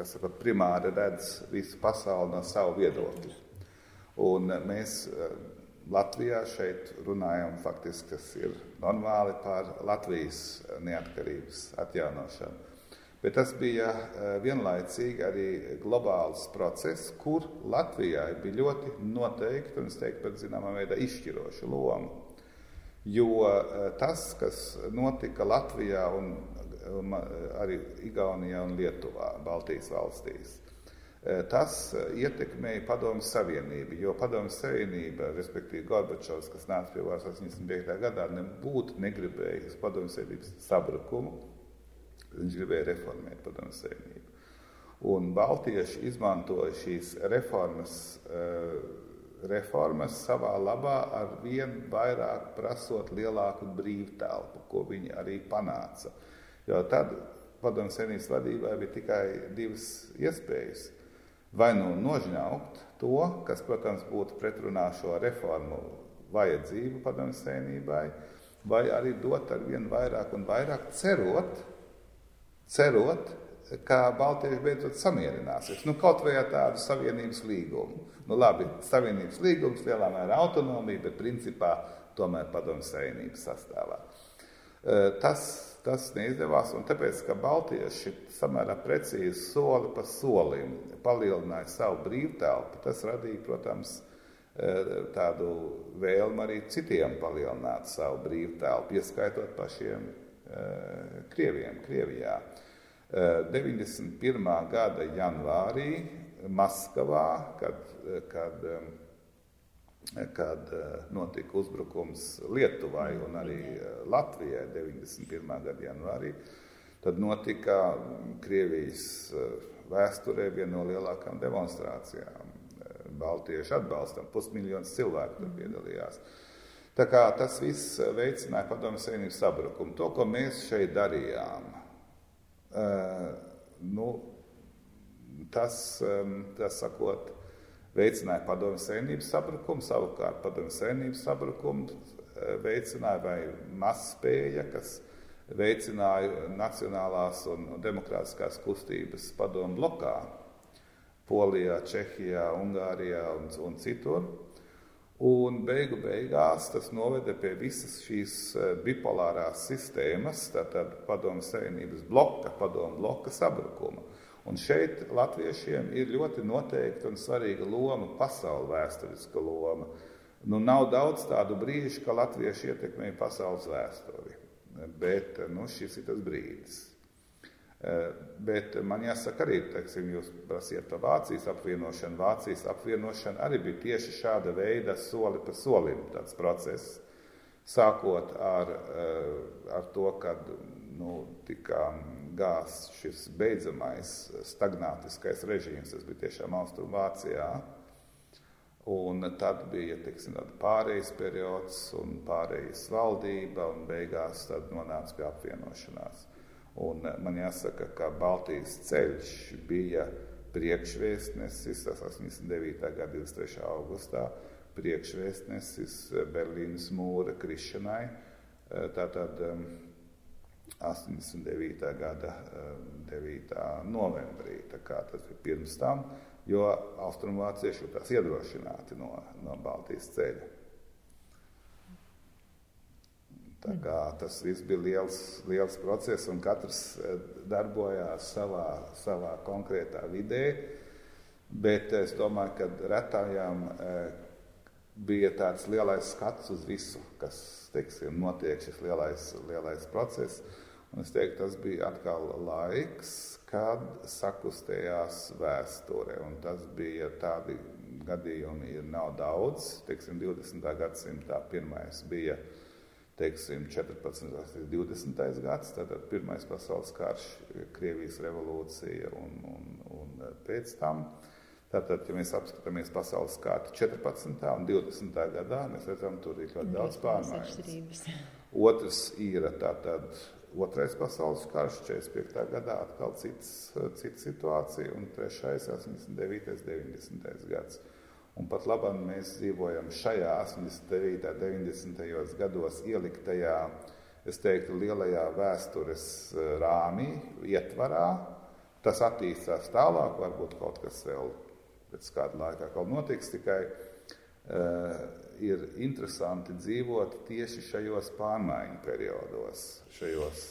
saka, primāri redz visu pasauli no savu viedokļa. Un mēs Latvijā šeit runājam faktiski, kas ir normāli par Latvijas neatkarības atjaunošanu. Bet tas bija vienlaicīgi arī globāls process, kur Latvijai bija ļoti noteikti un, es teiktu, pat zināmā veidā izšķiroša loma. Jo eh, tas, kas notika Latvijā un arī Igaunijā un Lietuvā, Baltijas valstīs, eh, tas eh, ietekmēja Padomu Savienību, jo Padomu Savienība, respektīvi Gorbačovs, kas nāca pie varas 85. gadā, nebūtu negribējis Padomu Savienības sabrukumu, viņš gribēja reformēt Padomu Savienību. Un Baltieši izmantoja šīs reformas uh, reformas savā labā ar vien vairāk prasot lielāku brīvtelpu, ko viņi arī panāca. Jo tad padomu senības vadībai bija tikai divas iespējas. Vai nu nožņaukt to, kas, protams, būtu pretrunā šo reformu vajadzību padomu senībai, vai arī dot ar vien vairāk un vairāk cerot, cerot ka Baltieši beidzot samierināsies. Nu, kaut vai ar tādu savienības līgumu. Nu, labi, savienības līgums lielā mērā autonomija, bet principā tomēr padomu savienības sastāvā. Tas, tas neizdevās, un tāpēc, ka Baltieši samērā precīzi soli pa solim palielināja savu brīvtelpu, tas radīja, protams, tādu vēlmu arī citiem palielināt savu brīvtelpu, ieskaitot pašiem Krieviem, Krievijā. 91. gada janvārī Maskavā, kad, kad, kad notika uzbrukums Lietuvai un arī Latvijai 91. gada janvārī, tad notika Krievijas vēsturē viena no lielākajām demonstrācijām. Baltieši atbalstam, pusmiljons cilvēku tur piedalījās. Tā kā tas viss veicināja padomju savienības sabrukumu. To, ko mēs šeit darījām, nu, tas, tas sakot, veicināja padomju savienības sabrukumu, savukārt padomju savienības sabrukumu veicināja vai mazspēja, kas veicināja nacionālās un demokrātiskās kustības padomu blokā Polijā, Čehijā, Ungārijā un, un citur. Un beigu beigās tas noveda pie visas šīs eh, bipolārās sistēmas, tātad padomu savienības bloka, padomu bloka sabrukuma. Un šeit latviešiem ir ļoti noteikta un svarīga loma, pasaules vēsturiska loma. Nu, nav daudz tādu brīžu, ka latvieši ietekmēja pasaules vēsturi, bet nu, šis ir tas brīdis. Eh, bet man jāsaka, arī teiksim, jūs prasījāt par Vācijas apvienošanu. Vācijas apvienošana arī bija tieši šāda veida soli pa solim process. Sākot ar, eh, ar to, kad nu, tika gāzts šis beidzamais stagnātiskais režīms, tas bija tiešām Austrumvācijā. Un tad bija teiksim, pārējais periods un pārējais valdība, un beigās nonāca pie apvienošanās. Un man jāsaka, ka Baltijas ceļš bija priekšvēstnesis, tas 89. gada 23. augustā, priekšvēstnesis Berlīnas mūra krišanai. Tātad 89. gada 9. novembrī, tā kā tas bija pirms tam, jo austrumvācieši jutās iedrošināti no, no Baltijas ceļa. Tas viss bija liels, liels process, un katrs eh, darbojās savā, savā konkrētā vidē. Bet es domāju, ka retājām eh, bija tāds lielais skats uz visu, kas teiksim, notiek, šis lielais, lielais process. Un es teiktu, tas bija atkal laiks, kad sakustējās vēsture. Un tas bija tādi gadījumi, ir nav daudz. Teiksim, 20. gadsimtā pirmais bija teiksim, 14. un 20. gads, tātad Pirmais pasaules karš, Krievijas revolūcija un, un, un pēc tam. Tātad, ja mēs apskatāmies pasaules kārtu 14. un 20. gadā, mēs redzam, tur ir ļoti daudz pārmaiņas. Otrs ir tātad Otrais pasaules karš, 45. gadā atkal cits, cita situācija, un trešais, 89. un 90. gads. Un pat labāk mēs dzīvojam šajā 89. un 90. gados ieliktajā, es teiktu, lielajā vēstures eh, rāmī, ietvarā. Tas attīstās tālāk, varbūt kaut kas vēl pēc kāda laika kaut notiks, tikai uh, ir interesanti dzīvot tieši šajos pārmaiņu periodos, šajos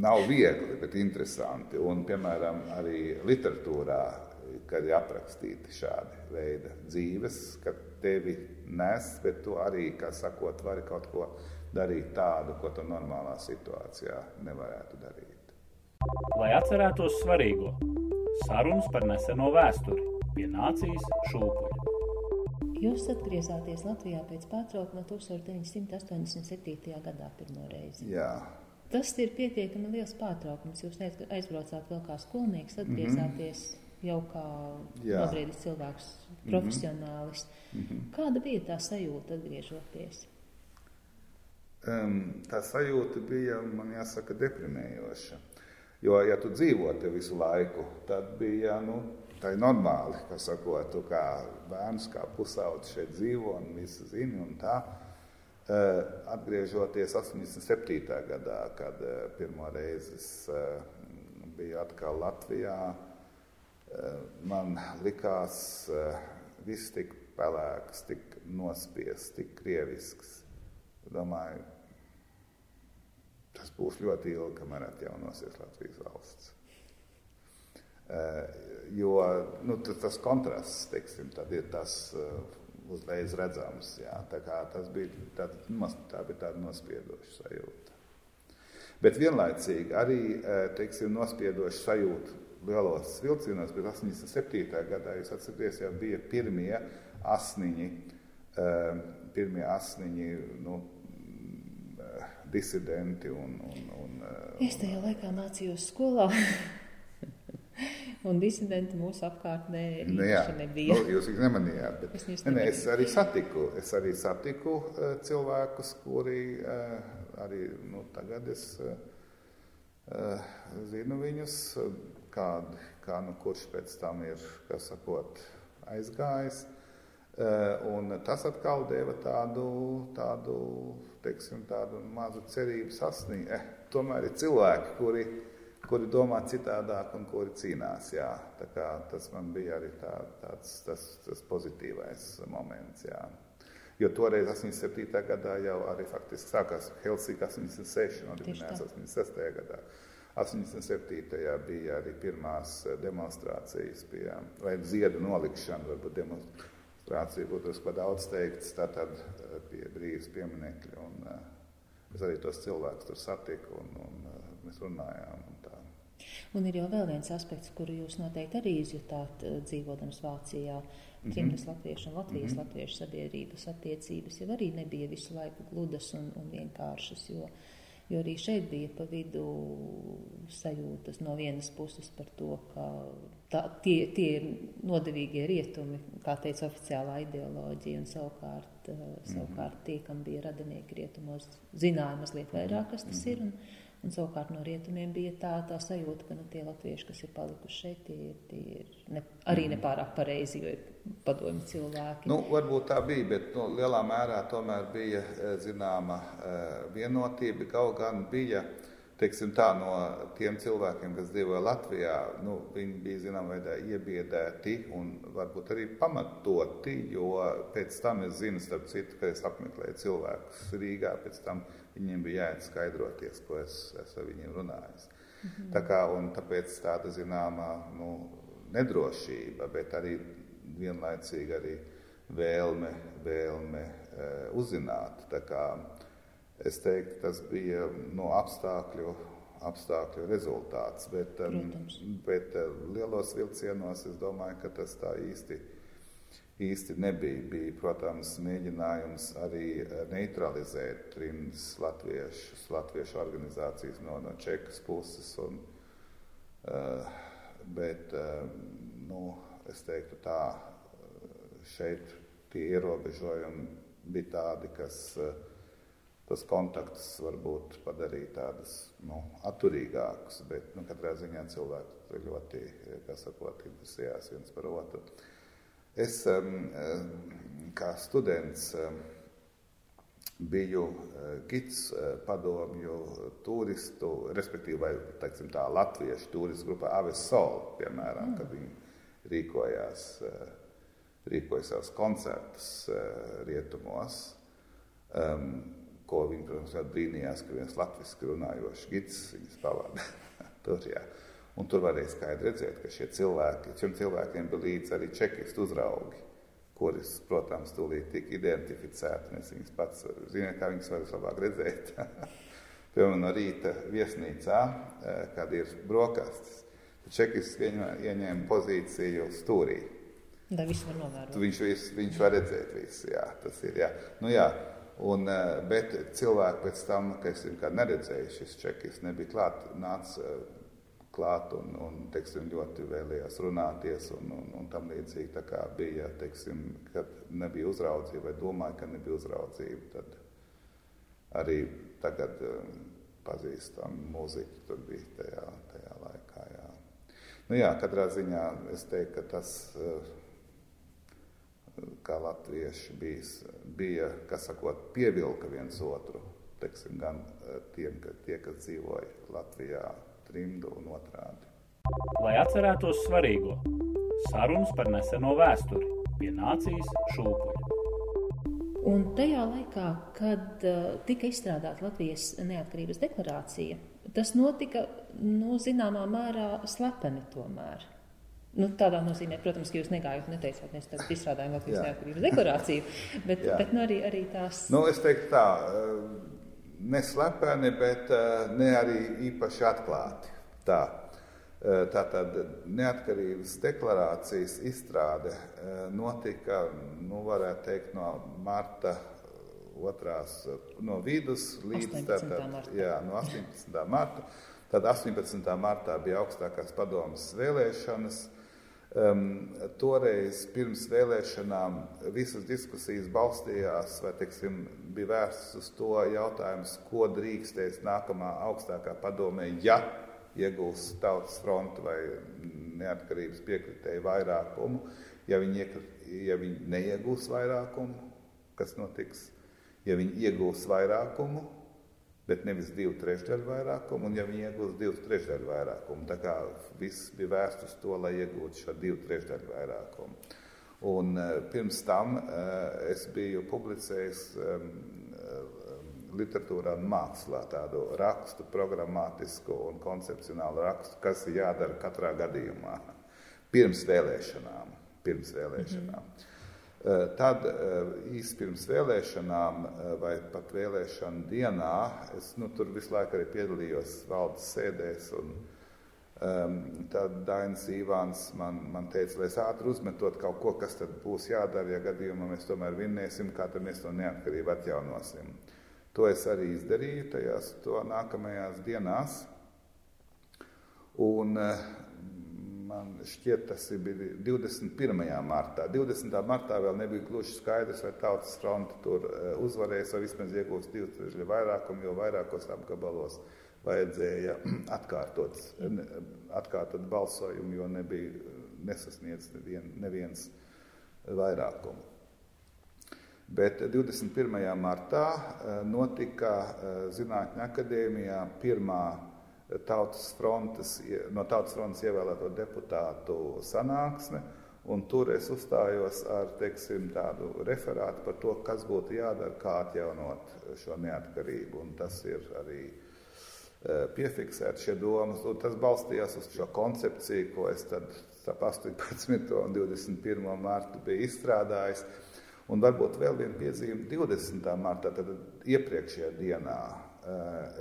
nav viegli, bet interesanti. Un, piemēram, arī literatūrā kad ir aprakstīti šādi veidi dzīves, ka tevi nes, bet tu arī, kā sakot, vari kaut ko darīt tādu, ko tu normālā situācijā nevarētu darīt. Lai atcerētos svarīgo, sarunas par neseno vēsturi pie nācijas šūpuļa. Jūs atgriezāties Latvijā pēc pārtraukuma 1987. gadā pirmo reizi. Jā. Tas ir pietiekami liels pārtraukums. Jūs aizbraucāt vēl kā skolnieks, atgriezāties. Mm -hmm jau kā nobriedis cilvēks, profesionālis. Mm -hmm. Kāda bija tā sajūta atgriežoties? Um, tā sajūta bija, man jāsaka, deprimējoša. Jo, ja tu dzīvo te visu laiku, tad bija, nu, tā normāli, ka sakot, tu kā bērns, kā pusaudzis šeit dzīvo un visi zini un tā. Uh, atgriežoties 87. gadā, kad uh, pirmo reizi es uh, biju atkal Latvijā, man likās viss tik pelēks, tik nospiests, tik krievisks. Domāju, tas būs ļoti ilgi, kamēr atjaunosies Latvijas valsts. Jo nu, tas kontrasts, teiksim, ir tas uzreiz redzams. Jā, tā, tas bija, tā, tā bija tāda nospiedoša sajūta. Bet vienlaicīgi arī teiksim, nospiedoša sajūta lielos vilcienos, bet 87. gadā, jūs atcerieties, jau bija pirmie asniņi, uh, pirmie asniņi, nu, uh, disidenti un... un, un uh, es tajā laikā mācījos skolā. Un disidenti mūsu apkārtnē nu, jā, nebija. Nu, jūs viņus nemanījāt, bet es, ne, ne, es arī satiku, es arī satiku uh, cilvēkus, kuri uh, arī nu, tagad es uh, zinu viņus, kā, kā nu, kurš pēc tam ir sakot, aizgājis. Eh, un tas atkal deva tādu, tādu, teiksim, tādu mazu cerību sasniegt. Eh, tomēr ir cilvēki, kuri, kuri domā citādāk un kuri cīnās. Jā. Tas man bija arī tā, tāds tas, tas pozitīvais moments. Jā. Jo toreiz, 87. gadā, jau arī faktiski sākās Helsinki 86, nodibinājās 86. gadā. 87. bija arī pirmās demonstrācijas, pie, vai ziedu nolikšana, varbūt demonstrācija būtu par daudz teikts, tātad eh, pie brīvas pieminekļa. Un, uh, es arī tos cilvēkus tur satiku un, un uh, mēs runājām. Un tā. un ir jau vēl viens aspekts, kuru jūs noteikti arī izjutāt dzīvodams Vācijā. Uh, Ķimnes mhm. latviešu un Latvijas mm -hmm. latviešu sabiedrības attiecības jau arī nebija visu laiku gludas un, un vienkāršas, jo, jo arī šeit bija pa vidu sajūtas no vienas puses par to, ka tā, tie, tie ir nodevīgie rietumi, kā teica oficiālā ideoloģija, un savukārt, mm -hmm. savukārt tie, kam bija radinieki rietumos, zināja mazliet vairāk, kas tas -hmm. ir. Un, Un savukārt no rietumiem bija tā, tā sajūta, ka nu, tie latvieši, kas ir palikuši šeit, tie ir, tie ir ne, arī mm. nepārāk pareizi, jo ir padomju cilvēki. Nu, varbūt tā bija, bet nu, lielā mērā tomēr bija eh, zināma eh, vienotība. Kaut gan bija teiksim, tā, no tiem cilvēkiem, kas dzīvoja Latvijā, nu, viņi bija zināmā veidā iebiedēti un varbūt arī pamatoti, jo pēc tam es zinu, starp citu, ka es apmeklēju cilvēkus Rīgā, pēc tam Viņiem bija jāiet skaidroties, ko es, es ar viņiem runāju. -hmm. Tā kā, tāpēc tāda zināmā nu, nedrošība, bet arī vienlaicīgi arī vēlme, vēlme uh, uzzināt. Tā kā, es teiktu, tas bija no apstākļu, apstākļu rezultāts. Bet, um, bet uh, lielos vilcienos es domāju, ka tas tā īsti ir īsti nebija. Bija, protams, mēģinājums arī eh, neutralizēt trimdas latviešus, latviešu organizācijas no, no Čekas puses. Un, uh, bet, uh, nu, es teiktu tā, šeit tie ierobežojumi bija tādi, kas tas kontakts varbūt padarīja tādus nu, atturīgākus, bet nu, katrā ziņā cilvēki ļoti, kā sakot, interesējās viens par otru. Es kā students biju gids padomju turistu, respektīvi, vai, teiksim, tā latviešu turistu grupā Aves Sol, piemēram, kad viņi rīkojās, rīkoja savus koncertus rietumos, ko viņi, protams, brīnījās, ka viens latviski runājošs gids viņus pavada [LAUGHS] tur, jā. Un tur varēja skaidri redzēt, ka šie cilvēki, šiem cilvēkiem bija līdzi arī čekistu uzraugi, kuris, protams, tūlīt tika identificēti. Es viņus pats zinu, kā viņus var labāk redzēt. [LAUGHS] Piemēram, no rīta viesnīcā, eh, kad ir brokastis, čekists ieņēma pozīciju stūrī. Tā viss var novērot. Viņš, vis, viņš var redzēt visu, jā, tas ir, jā. Nu, jā. Un, eh, bet cilvēki pēc tam, kad es viņu neredzēju, šis čekis nebija klāt, nāca klāt un, un teiksim, ļoti vēlējās runāties un, un, un tam līdzīgi. Tā kā bija, teiksim, kad nebija uzraudzība vai domāja, ka nebija uzraudzība, tad arī tagad um, pazīstam mūziķi tur bija tajā. Nu jā, katrā ziņā es teiktu, ka tas, uh, kā latvieši bijis, bija, kas sakot, pievilka viens otru, teiksim, gan uh, tiem, ka tie, kas dzīvoja Latvijā, trimdu un otrādi. Lai atcerētos svarīgo, sarunas par neseno vēsturi pie nācijas šūpuļa. Un tajā laikā, kad uh, tika izstrādāta Latvijas neatkarības deklarācija, tas notika nu, zināmā mērā slepeni tomēr. Nu, tādā nozīmē, protams, ka jūs negājāt, neteicāt, mēs tagad izstrādājam Latvijas neatkarības deklarāciju, bet, bet nu, arī, arī tās. Nu, es teiktu tā, neslepeni, bet eh, ne arī īpaši atklāti. Tā. Eh, tātad neatkarības deklarācijas izstrāde eh, notika, nu, varētu teikt, no marta otrās, no vidus līdz tātad, jā, no 18. marta. Tad 18. martā bija augstākās padomas vēlēšanas. Um, toreiz pirms vēlēšanām visas diskusijas balstījās vai teiksim, bija vērstas uz to jautājumu, ko drīkstēs nākamā augstākā padomē, ja iegūs tautas fronte vai neatkarības piekritēju vairākumu. Ja viņi, ja viņi neiegūs vairākumu, kas notiks? Ja viņi iegūs vairākumu, bet nevis divu trešdaļu vairākumu, un ja viņi iegūs divu trešdaļu vairākumu, tā kā viss bija vērsts uz to, lai iegūtu šo divu trešdaļu vairākumu. Un uh, pirms tam uh, es biju publicējis literatūrā un mākslā tādu rakstu, programmatisku un koncepcionālu rakstu, kas ir jādara katrā gadījumā pirms vēlēšanām. Pirms vēlēšanām. Mm -hmm. Tad īsi pirms vēlēšanām, vai pat vēlēšana dienā, es nu, tur visu laiku arī piedalījos valdes sēdēs. Un, um, tad Dainis Ivāns man, man teica, lai es ātri uzmetot kaut ko, kas tad būs jādara, ja gadījumā mēs tomēr vinnēsim, kā tad mēs to neatkarību atjaunosim. Uh, To es arī izdarīju tajās nākamajās dienās. Un eh, man šķiet, tas bija 21. martā. 20. martā vēl nebija gluži skaidrs, vai tautas fronte tur eh, uzvarēs, vai vismaz iegūs divu trešdaļu vairākumu, jo vairākos apgabalos vajadzēja [CLEARS THROAT] atkārtot, atkārtot balsojumu, jo nebija nesasniedz nevien, neviens vairākumu. Bet 21. martā notika Zinātņu akadēmijā pirmā tautas frontes, no tautas frontes ievēlēto deputātu sanāksme, un tur es uzstājos ar teiksim, tādu referātu par to, kas būtu jādara, kā atjaunot šo neatkarību. Un tas ir arī piefiksēts šie domas, un tas balstījās uz šo koncepciju, ko es tad ap 18. un 21. martu biju izstrādājis. Un varbūt vēl viena piezīme 20. martā, tad iepriekšējā dienā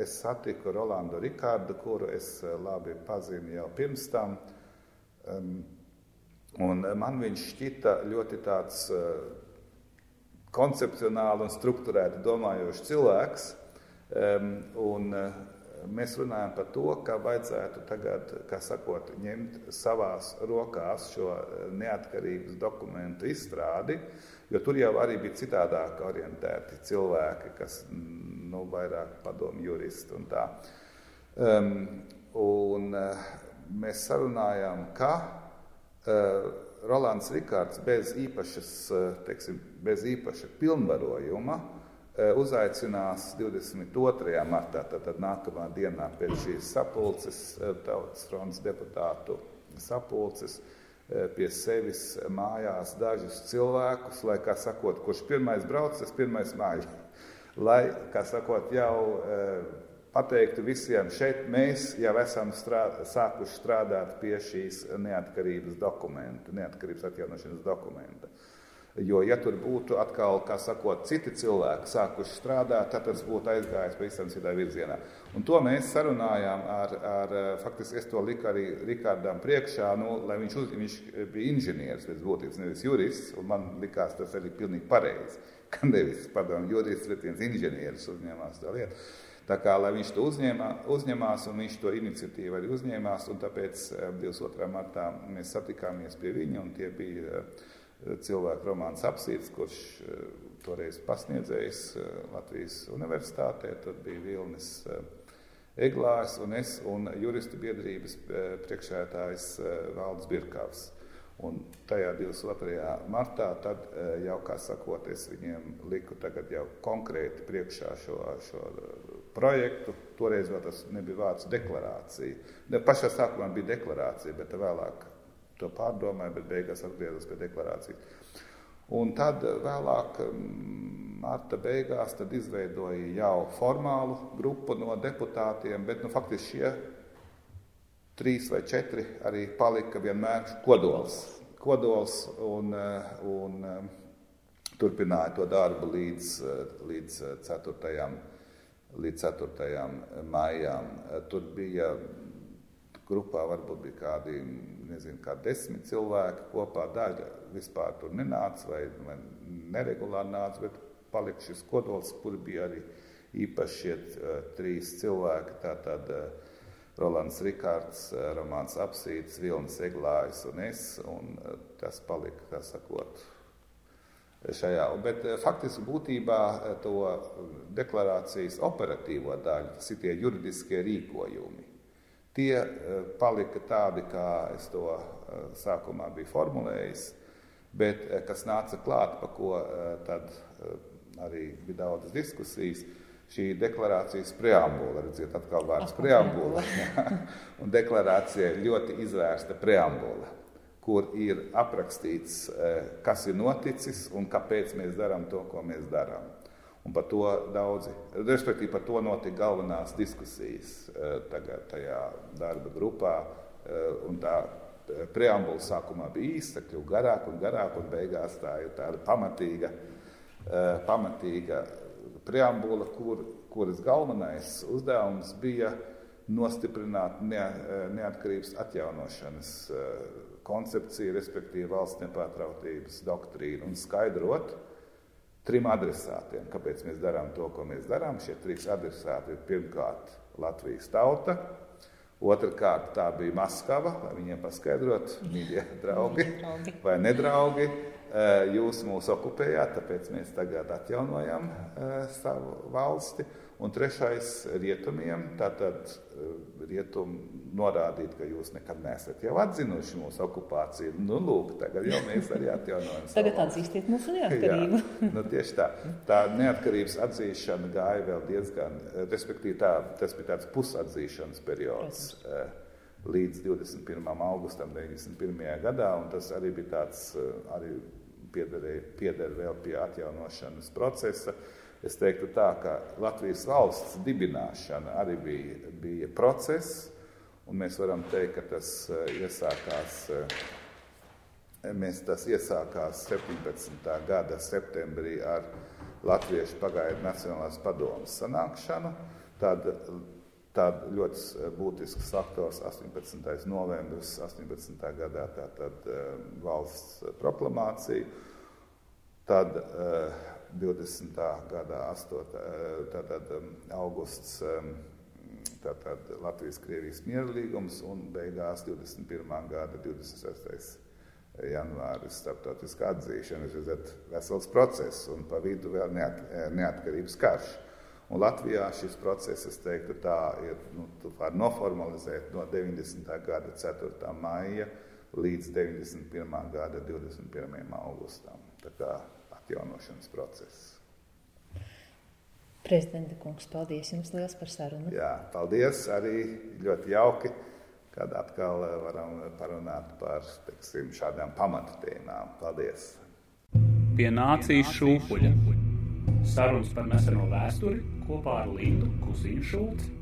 es satiku Rolandu Rikārdu, kuru es eh, labi pazinu jau pirms tam. Un man viņš šķita ļoti tāds eh, koncepcionāli un struktūrēti domājošs cilvēks. Un mēs runājam par to, ka vajadzētu tagad, kā sakot, ņemt savās rokās šo neatkarības dokumentu izstrādi. Uh, Jo tur jau arī bija citādāk orientēti cilvēki, kas nu, vairāk padomu juristi un tā. Um, un uh, mēs sarunājām, ka uh, Rolands Rikārds bez īpašas, uh, teiksim, bez īpaša pilnvarojuma uh, uzaicinās 22. martā, tātad nākamā dienā pēc šīs sapulces, uh, tautas fronts deputātu sapulces, uh, pie sevis mājās dažus cilvēkus, lai, kā sakot, kurš pirmais brauc, tas pirmais mājas. [LAUGHS] Lai, kā sakot, jau eh, pateiktu visiem, šeit mēs jau esam strād, sākuši strādāt pie šīs neatkarības dokumenta, neatkarības atjaunošanas dokumenta. Jo, ja tur būtu atkal, kā sakot, citi cilvēki sākuši strādāt, tad tas būtu aizgājis pavisam citā virzienā. Un to mēs sarunājām ar, ar faktiski es to liku arī Rikardam priekšā, nu, lai viņš, uz, viņš bija inženieris pēc būtības, nevis jurists, un man likās tas arī pilnīgi pareizi, [LAUGHS] ka nevis, pardon, jurists, bet viens inženieris uzņēmās tā lietu. Tā kā, viņš to uzņēmā, uzņemās, un viņš to iniciatīvu arī uzņēmās, tāpēc 22. martā mēs satikāmies pie viņa, un tie bija cilvēku romāns apsīts, kurš eh, toreiz pasniedzējis eh, Latvijas universitātē. Tad bija Vilnis eh, Eglājs un es un juristu biedrības priekšētājs Valdis Birkavs. Un tajā 22. martā, tad jau, kā sakot, es viņiem liku tagad jau konkrēti priekšā šo, šo projektu. Toreiz vēl tas nebija vārds deklarācija. Ne, pašā sākumā bija deklarācija, bet vēlāk to pārdomāju, bet beigās atgriezos pie deklarācijas. Un tad vēlāk, mm, marta beigās, izveidoja jau formālu grupu no deputātiem, bet nu, faktiski šie trīs vai četri arī palika vienmēr kodols. kodols un, un turpināja to darbu līdz, līdz 4. Līdz 4. maijām. Tur bija grupā varbūt bija kādi, nezinu, kā desmit cilvēki kopā. Daļa vispār tur nenāca vai, vai neregulāri nāca, bet palika šis kodols, kur bija arī īpaši šie uh, trīs cilvēki. Tātad uh, Rolands Rikārds, Romāns Apsīts, Vilnis Eglājs un es, un tas palika, tā sakot, šajā. Bet faktiski būtībā to deklarācijas operatīvo daļu, tas ir tie juridiskie rīkojumi Tie palika tādi, kā es to sākumā biju formulējis, bet kas nāca klāt, pa ko tad arī bija daudzas diskusijas, šī deklarācijas preambula, redziet, atkal vārds preambula, [LAUGHS] un deklarācija ļoti izvērsta preambula kur ir aprakstīts, kas ir noticis un kāpēc mēs darām to, ko mēs darām. Un par to daudzi, respektīvi par to notika galvenās diskusijas tagad tajā darba grupā. Un tā preambula sākumā bija īsta, kļuva garāka un garāka, un beigās tā ir tāda pamatīga, pamatīga preambula, kur, kuras galvenais uzdevums bija nostiprināt neatkarības atjaunošanas koncepciju, respektīvi valsts nepārtrautības doktrīnu un skaidrot trim adresātiem, kāpēc mēs darām to, ko mēs darām. Šie trīs adresāti ir pirmkārt Latvijas tauta, otrkārt tā bija Maskava, lai viņiem paskaidrot, [LAUGHS] mīļie draugi vai nedraugi. Jūs mūs okupējāt, tāpēc mēs tagad atjaunojam savu valsti. Un trešais - rietumiem. Tātad eh, rietumi norādīt, ka jūs nekad neesat jau atzinuši mūsu okupāciju. Nu, lūk, tagad jau mēs arī atjaunojam. [LAUGHS] tagad atzīstiet mūsu neatkarību. Jā, [LAUGHS] nu, tieši tā. Tā neatkarības atzīšana gāja vēl diezgan, eh, respektīvi tā, tas bija tāds pusatzīšanas periods. Protams eh, līdz 21. augustam 91. gadā, un tas arī bija tāds, arī pieder vēl pie atjaunošanas procesa. Es teiktu tā, ka Latvijas valsts dibināšana arī bija, bija process, un mēs varam teikt, ka tas eh, iesākās, eh, mēs tas iesākās 17. gada septembrī ar Latviešu pagaidu Nacionālās padomas sanākšanu. Tad, tad ļoti būtisks faktors 18. novembris 18. gadā, tātad eh, valsts proklamācija. Tad uh, 20. gada 8. Eh, tātad, um, augusts um, tātad Latvijas-Krievijas miera līgums un beigās 21. gada 26. janvāris starptautiskā atzīšana. Tas ir vesels process un pa vidu vēl neat, eh, neatkarības karš. Un Latvijā šis process, es teiktu, tā ir nu, var noformalizēt no 90. gada 4. maija līdz 91. gada 21. augustam. Tā kā atjaunošanas process. Prezidenta kungs, paldies jums liels par sarunu. Jā, paldies. Arī ļoti jauki, kad atkal eh, varam parunāt par teksim, šādām pamatotēmām. Paldies! Pie nācijas šūpuļa. Sarunas par neseno vēsturi kopā ar Lindu Kusīnu Šulci.